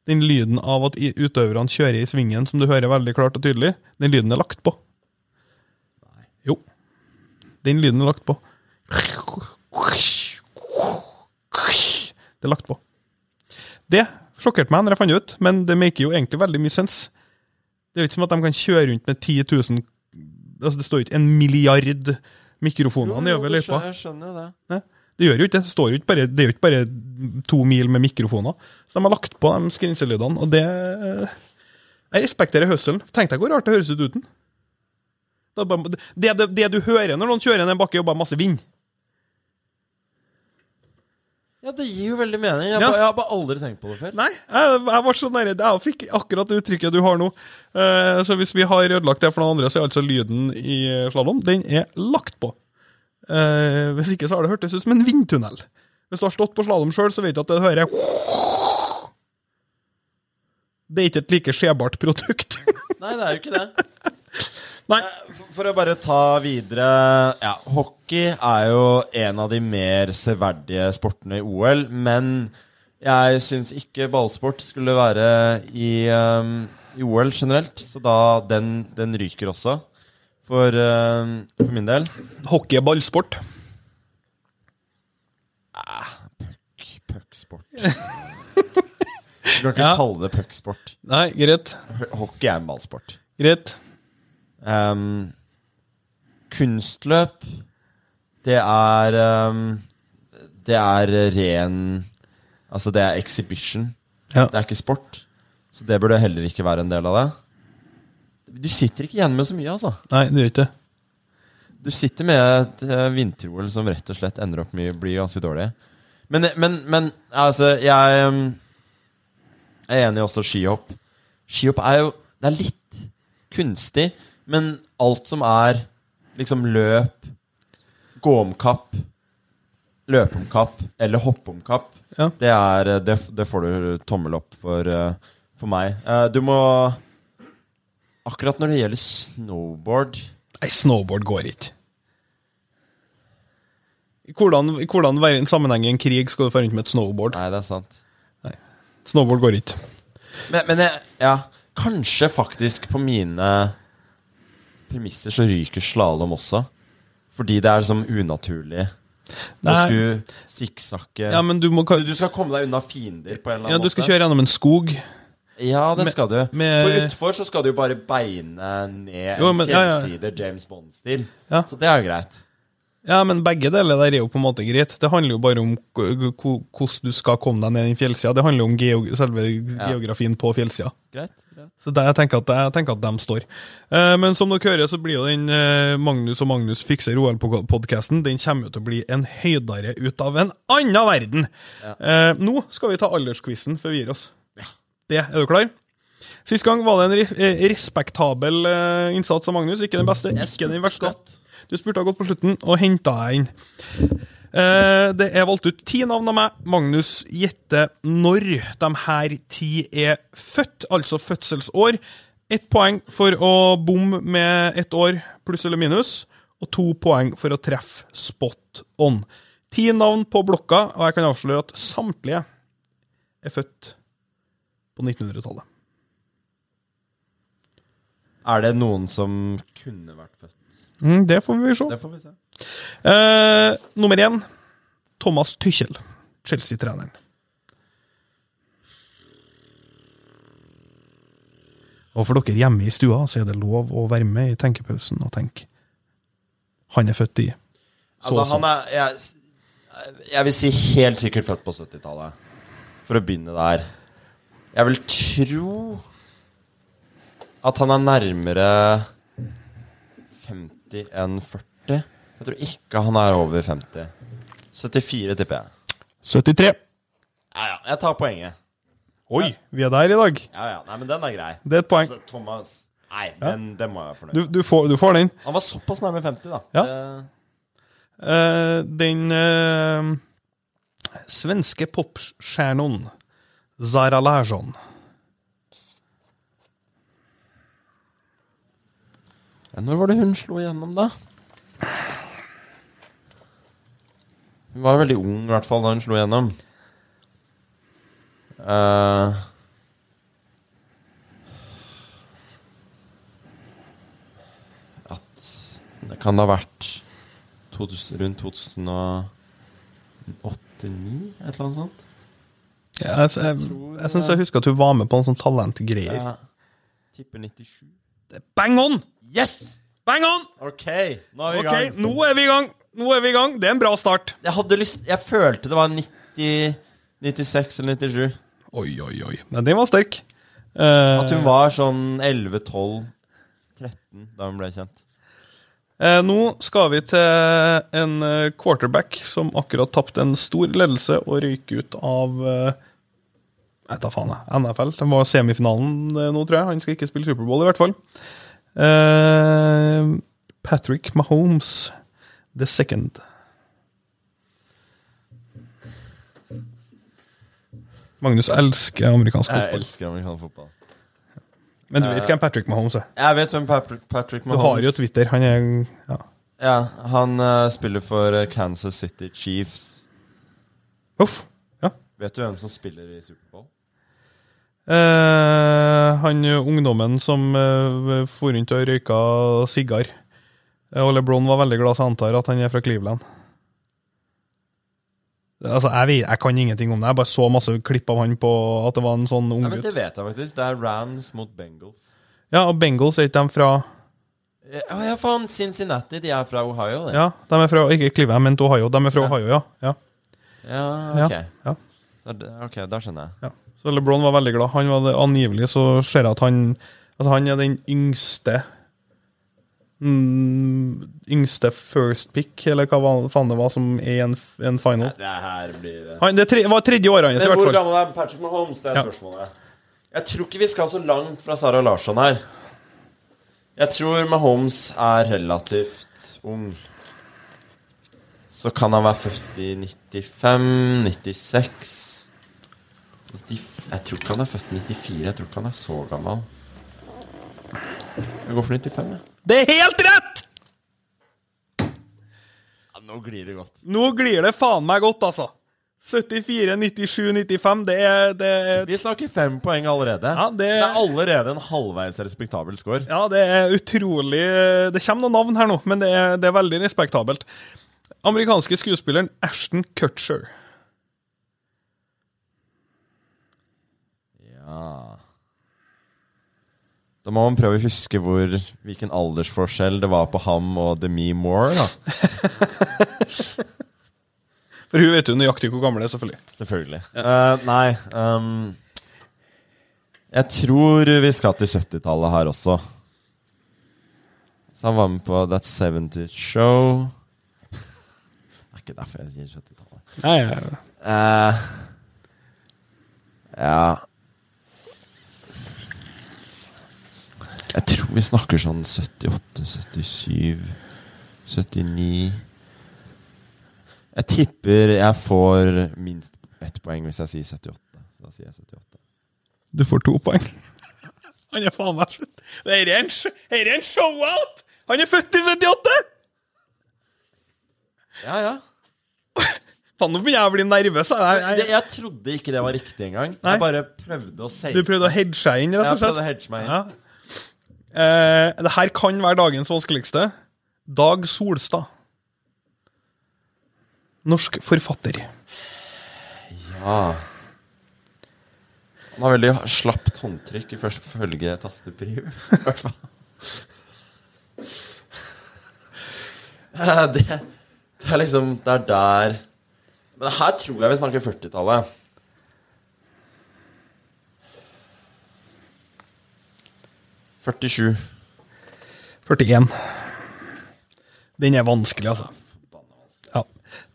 Den lyden av at utøverne kjører i svingen, som du hører veldig klart og tydelig, den lyden er lagt på. Nei. Jo. Den lyden er lagt på. Det er lagt på. Det sjokkerte meg når jeg fant det ut, men det maker jo egentlig veldig mye sens. Det er jo ikke som at de kan kjøre rundt med 10 000 Altså, det står jo ikke en milliard mikrofoner nedover løypa. Jeg skjønner det. Det gjør jo ikke det. Står jo ikke bare, det er jo ikke bare to mil med mikrofoner. Så de har lagt på de skrinselydene, og det Jeg respekterer hørselen. Tenk deg hvor rart det høres ut uten. Det, bare, det, det, det du hører når noen kjører ned en bakke, er jo bare masse vind. Ja, det gir jo veldig mening. Jeg, Ja. bare, jeg har bare aldri tenkt på det før. Nei, jeg, jeg var så nære. Jeg fikk akkurat det uttrykket du har nå. Uh, så hvis vi har ødelagt det for noen andre, så er altså lyden i slalåm Den er lagt på. Uh, hvis ikke så har det hørtes ut som en vindtunnel. Hvis du har stått på slalåm sjøl, så vet du at det hører Det er ikke et like skjebart produkt. Nei, det er jo ikke det. Nei. For- For å bare ta videre Ja, hockey er jo en av de mer severdige sportene i OL, men jeg syns ikke ballsport skulle være i, um, i OL generelt, så da den, den ryker også. For, um, for min del. Hockey er ballsport. Pucksport. Du kan ikke Ja. kalle det pucksport. Nei, greit. Hockey er en ballsport. Greit. Um, kunstløp, det er um, Det er ren Altså, det er exhibition. Ja. Det er ikke sport. Så det burde heller ikke være en del av det. Du sitter ikke igjen med så mye, altså. Nei, du gjør ikke. Du sitter med et uh, vinter-OL som rett og slett ender opp med å bli ganske dårlig. Men, men, men altså, jeg um, er enig også i skihopp. Skihopp er jo Det er litt kunstig, men alt som er liksom løp, gå om kapp, løpe om kapp eller hoppe om kapp, Ja. det, er, det, det får du tommel opp for, uh, for meg. Uh, du må Akkurat når det gjelder snowboard Nei, snowboard går ikke. I hvordan, i hvordan sammenheng i en krig skal du få rundt med et snowboard? Nei, det er sant. Nei. Snowboard går ikke. Men, men jeg, ja, kanskje faktisk på mine premisser så ryker slalåm også. Fordi det er liksom unaturlig. Nå Nei. skulle sikksakke Ja, men du må du, skal komme deg unna fiender på en eller annen måte. Ja, du skal måte. kjøre gjennom en skog. Ja, det med- skal du. med- For utfor så skal du jo bare beine ned Jo, en fjellsider, ja, ja. James Bond-stil. Ja. Så det er jo greit. Ja, men begge deler der er jo på en måte greit. Det handler jo bare om hvordan du skal komme deg ned den fjellsida. Det handler jo om geog selve geografien på fjellsida. Greit. Så det, jeg, tenker at, jeg tenker at de står. Eh, men som dere hører, så blir jo den eh, Magnus og Magnus fikser OL-podkasten Den kommer jo til å bli en høydare ut av en annen verden. Eh, nå skal vi ta aldersquizen før vi gir oss. Det, Er du klar? Sist gang var det en re eh, respektabel eh, innsats av Magnus. Ikke den beste, ikke den verste. Du spurte godt på slutten, og henta jeg inn. Eh, det er valgt ut ti navn av meg. Magnus gjette når de her ti er født, altså fødselsår. Ett poeng for å bomme med ett år pluss eller minus, og to poeng for å treffe spot on. Ti navn på blokka, og jeg kan avsløre at samtlige er født på 1900-tallet. Er det noen som kunne vært født? Mm, det får vi se. Det får vi se. Eh, nummer én Thomas Tychel, Chelsea-treneren. Og for dere hjemme i stua, så er det lov å være med i tenkepausen og tenke. Han er født i så Altså, han er jeg, jeg vil si helt sikkert født på 70-tallet. For å begynne der. Jeg vil tro at han er nærmere 50 enn 40. Jeg tror ikke han er over 50. 74 tipper jeg. 73. Ja, ja, jeg tar poenget. Oi, vi er der i dag. Ja, ja, nei, men den er grei. Det er et poeng. Altså, Thomas Nei, den, den må jeg være fornøyd Du, du, får, du får den. Han var såpass nærme 50, da. Ja. Det- Uh, den uh, svenske popstjernen Zara Larsson. Når var det hun slo igjennom, da? Hun var veldig ung, i hvert fall, da hun slo igjennom. Uh, at Det kan ha vært 2000, rundt 2008-2009, et eller annet sånt. Ja, jeg jeg, jeg syns jeg husker at hun var med på en sånn talentgreier. Ja. Tipper 97. Bang on! Yes! Bang on! Ok, nå er vi i okay, gang. nå er vi i gang. Nå er vi i gang. Det er en bra start. Jeg hadde lyst Jeg følte det var 90 96 eller 97. Oi, oi, oi. Nei, den var sterk. Eh, At hun var sånn 11, 12, 13 da hun ble kjent. eh, nå skal vi til en eh, quarterback som akkurat tapte en stor ledelse og røyk ut av eh, Jeg tar faen, jeg. NFL. Det var semifinalen eh, nå, tror jeg. Han skal ikke spille Superbowl, i hvert fall. Eh, Patrick Mahomes the second. Magnus elsker amerikansk fotball. Jeg elsker amerikansk fotball. Men du vet hvem Patrick Mahomes er? Jeg vet hvem Patrick, Patrick Du har jo Twitter. Han er ja. Ja, Han uh, spiller for eh, Kansas City Chiefs. Uff. Ja. Vet du hvem som spiller i Superbowl? Uh, han eh, ungdommen som uh, for rundt og røyka sigar. Eh, Og LeBron var veldig glad, så jeg antar at han er fra Cleveland. Altså, jeg, vet, jeg kan ingenting om det. Jeg bare så masse klipp av han på at det var en sånn Ja, men Det vet jeg faktisk. Det er Rams mot Bengals. Ja, og Bengals er ikke de fra Ja, ja, faen. Cincinnati. De er fra Ohio, det. Ja, de er fra Ikke Cleveland, men Ohio. De er fra Ohio, ja. ja. Ja, Ja, ok. ja. Ok, da skjønner jeg. Ja. Så LeBron var veldig glad. Han var det, Angivelig så ser jeg at han Altså han er den yngste mm, Yngste first pick, eller hva faen det var, som er en, en final. Det her blir Han, det tre, var tredje året hans, i hvor gammel er Patrick Mahomes? Det er Ja. spørsmålet. Jeg tror ikke vi skal så langt fra Sara Larsson her. Jeg tror Mahomes er relativt ung. Så kan han være født i 95, 96 90, Jeg tror ikke han er født i 94. Jeg tror ikke han er så gammel. Jeg går for 95, jeg. Det er helt rett! Nå glir det godt. Nå glir det faen meg godt, altså. 74, 97, 95. Det er, det er Vi snakker fem poeng allerede. Ja, det- det er allerede en halvveis respektabel score. Ja, det er utrolig Det kommer noen navn her nå, men det er, det er veldig respektabelt. Amerikanske skuespilleren Ashton Kutcher. Ja Da må man prøve å huske hvor, hvilken aldersforskjell det var på ham og Demi Moore. da For hun vet jo nøyaktig hvor gammel det er, selvfølgelig. Selvfølgelig. Eh, nei um, Jeg tror vi skal til 70-tallet her også. Så han var med på That 70 Show. Det er ikke derfor jeg sier 70-tallet. Nei, ja. Uh, ja Jeg tror vi snakker sånn 78, 77, 79 Jeg tipper jeg får minst ett poeng hvis jeg sier 78. Så da sier jeg 78. du får to poeng. Han er faen meg slutt. Dette er en, en show-out! Han er født i 78! Ja, ja. Faen, nå begynner jeg å bli nervøs. Jeg, jeg, jeg, jeg trodde ikke det var riktig engang. Jeg bare prøvde å si du prøvde å hedge deg inn, rett Jeg og slett? prøvde å hedge meg inn. Ja. Eh, det her kan være dagens vanskeligste. Dag Solstad. Norsk forfatter. Ja. Han har veldig slapt håndtrykk i første følge tastepriv. Eh, Det, det er liksom Det er der Men her tror jeg vi snakker 40-tallet. «47». 41. Den er vanskelig, altså. Ja.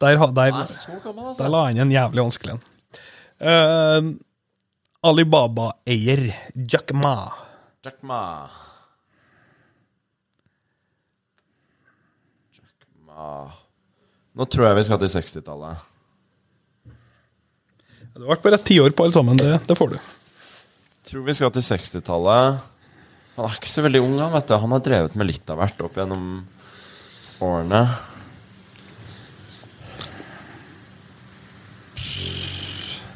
Der, der, Han er så gammel, der altså. la han en jævlig vanskelig en. Uh, Alibaba-eier Jack Ma. Jack Ma. Jack Ma Nå tror jeg vi skal til 60-tallet. Du har vært bare et tiår på alt sammen. Det, det får du. Tror vi skal til 60-tallet. Han er ikke så veldig ung, han, vet du. Han har drevet med litt av hvert opp gjennom årene.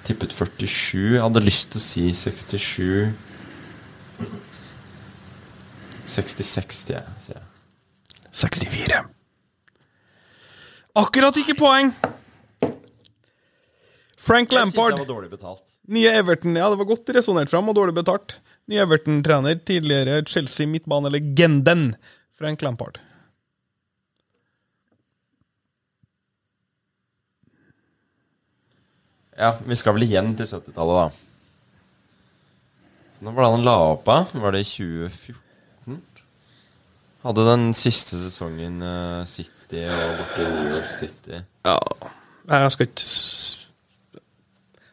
Tippet 47. Jeg hadde lyst til å si 67. 66, sier jeg. sier jeg. 64. Akkurat ikke poeng! Frank Jeg synes Lampard. jeg var dårlig betalt. Nye Everton, ja, det var godt resonnert fram og dårlig betalt. Nye Everton-trener, tidligere Chelsea midtbanelegenden Frank Lampard. Ja, vi skal vel igjen til 70-tallet, da. Så nå var det han la opp av. Var det i 2014? Hadde den siste sesongen uh, City og borte i New York City. Ja Jeg skal ikke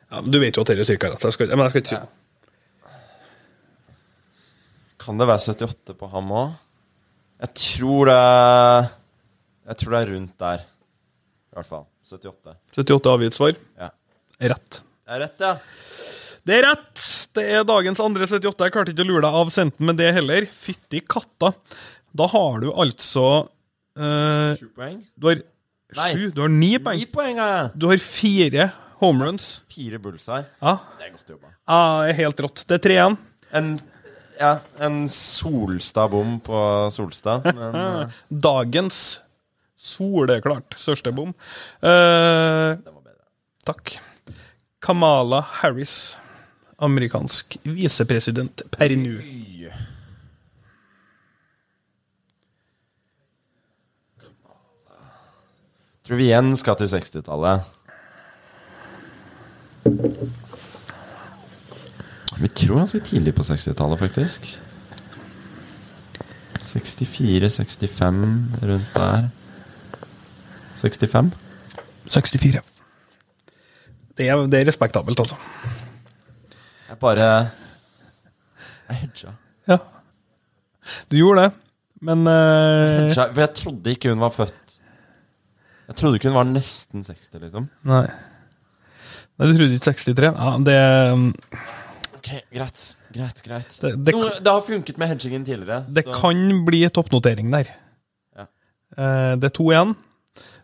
ja, men Du vet jo at det er cirka rett. Jeg skal, men jeg skal ikke si noe. Kan det være 78 på ham òg? Jeg tror det Jeg tror det er rundt der. I hvert fall. 78. 78 avgitt svar. Ja. Rett. Det er rett, ja. Det er rett! Det er dagens andre 78. Jeg klarte ikke å lure deg av senten med det heller. Fytti katta. Da har du altså eh, Sju poeng. Du har sju. Du har ni Ni poeng. poeng har! Du har fire homeruns. Fire bullseye. Ja. Det er godt jobba. ja, er helt rått. Det er tre igjen. En, ja, en Solstad-bom på Solstad. Men eh, Dagens soleklart største bom. Eh, takk. Kamala Harris. Amerikansk visepresident per nå. Tror vi igjen skal til 60-tallet. Vi tror ganske tidlig på 60-tallet, faktisk. 64-65, rundt der. 65? 64. Det er, det er respektabelt, altså. Jeg bare Jeg hedga. Ja. Du gjorde det, men uh... hedja, For jeg trodde ikke hun var født Jeg trodde ikke hun var nesten 60, liksom. Nei. Nei, du trodde ikke 63? Ja, det Ok, greit. Greit, greit. Det- det- Noe- det har funket med hedgingen tidligere. Det så- kan bli toppnotering der. Ja. Eh, det er to igjen.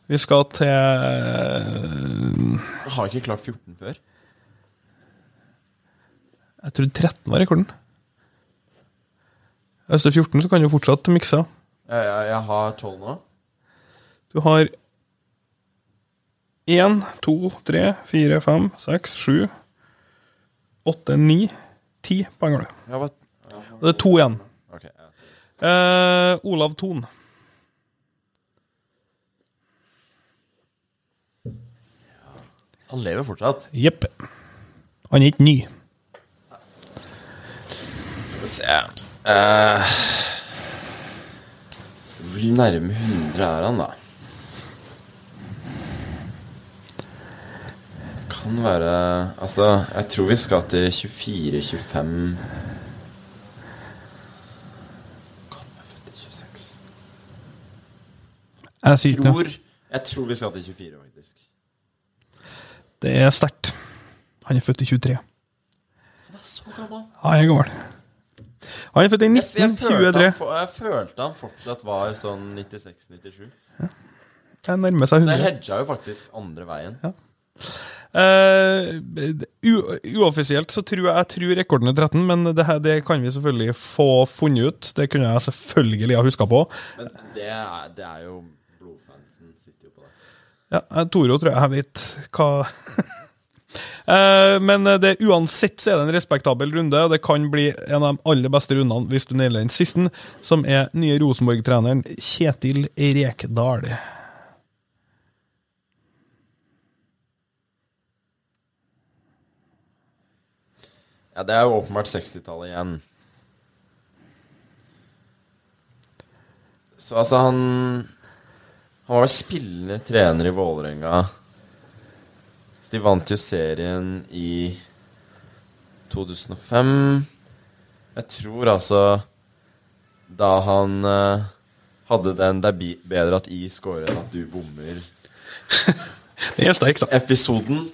Vi skal til Jeg har ikke klart 14 før. Jeg trodde 13 var rekorden. Hvis det er 14, så kan du fortsatt mikse. Jeg, jeg, jeg har 12 nå. Du har 1, 2, 3, 4, 5, 6, 7, 8, 9, 10 poeng har du. Det er to igjen. Ok, ja. Eh, Olav Thon. Han lever fortsatt. Jepp. Han er ikke ny. Skal vi se Eh, Hvor nærme 100 er han, da? Kan være Altså, jeg tror vi skal til 24-25 Kan være født i 26 Jeg sier. Tror Jeg tror vi skal til 24, faktisk. Det er sterkt. Han er født i 23. Han er så gammel. Ja, jeg er gammel. Han er født i Jeg, jeg, 1923. jeg følte han fortsatt var sånn 96-97. Jeg nærmer seg 100. Så jeg 100. hedga jo faktisk andre veien. Eh, u uoffisielt så tror jeg, jeg tror rekorden er 13, men det, her, det kan vi selvfølgelig få funnet ut. Det kunne jeg selvfølgelig ha huska på. Men det er, det er jo Blodfansen sitter jo på det. Ja, Toro tror jeg jeg vet hva uh, Men det, uansett så er det en respektabel runde, og det kan bli en av de aller beste rundene hvis du nailer den siste, som er nye Rosenborg-treneren Kjetil Rekdal. Ja, det er jo åpenbart 60-tallet igjen. Så altså, han Han var vel spillende trener i Vålerenga. Så de vant jo serien i 2005. Jeg tror altså Da han eh, hadde den 'Det er bedre at I scorer enn at du bommer' Det er sterkt, da. episoden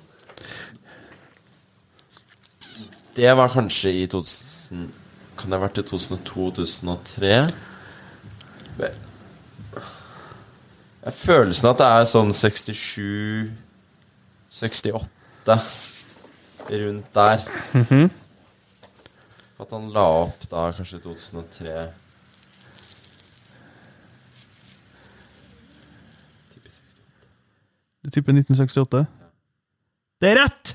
Det var kanskje i 2000 Kan det ha vært i 2002-2003? Jeg har følelsen at det er sånn 67 68 Rundt der. At han la opp da kanskje i 2003 Tipper 68. Du tipper 1968? Det er rett!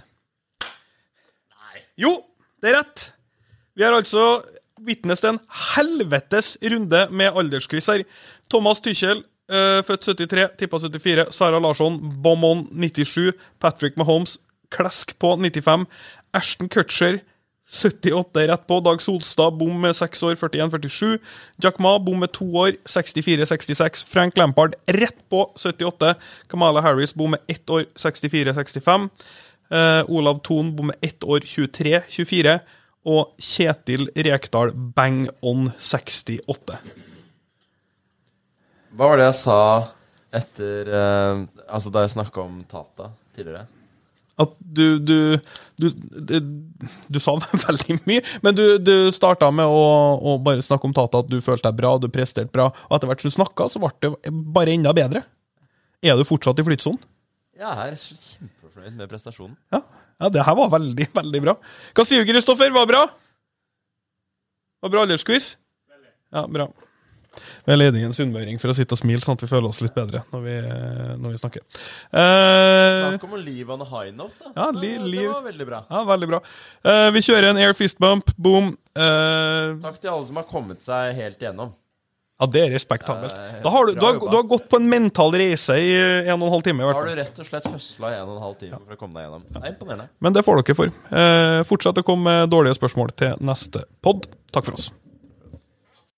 Nei. Jo, det er rett! Vi har altså vitnest en helvetes runde med her. Thomas Tychel, eh, født 73, tippa 74. Sara Larsson, Bomon 97. Patrick Mahomes, klesk på 95. Ashton Kutcher, 78 rett på. Dag Solstad, bom med 6 år, 41-47. Jack Ma, bom med 2 år, 64-66. Frank Lampard, rett på 78. Kamala Harris, bom med 1 år, 64-65. Eh, Olav Thon, bommer ett 1 år, 23-24. Og Kjetil Rekdal, bang on 68. Hva var det jeg sa etter eh, Altså da jeg snakka om Tata tidligere? At du Du, du, du, du sa veldig mye, men du, du starta med å, å bare snakke om Tata, at du følte deg bra, du presterte bra, og etter hvert som du snakka, så ble det bare enda bedre. Er du fortsatt i flytsonen? Ja, jeg er kjempefornøyd med prestasjonen. Ja. ja, det her var veldig, veldig bra. Hva sier du, Kristoffer? Var bra? Var bra aldersquiz? Ja, bra. Vi er ledige inn en sunnmøring for å sitte og smile, sånn at vi føler oss litt bedre når vi, når vi snakker. Eh, Snakk om å leave on a high note, da. Ja, li- det, liv- det var veldig bra. ja, veldig bra. Eh, vi kjører en air fist bump. Boom. Eh, Takk til alle som har kommet seg helt igjennom. Ja, det er respektabelt. Er Da har du, du, har, du har gått på en mental reise i en og en halv time. i Da hvert har fall. du rett og slett høsla en og en halv time for å komme deg gjennom. Det er imponerende. Men det får dere for. Eh, fortsett å komme med dårlige spørsmål til neste pod. Takk for oss.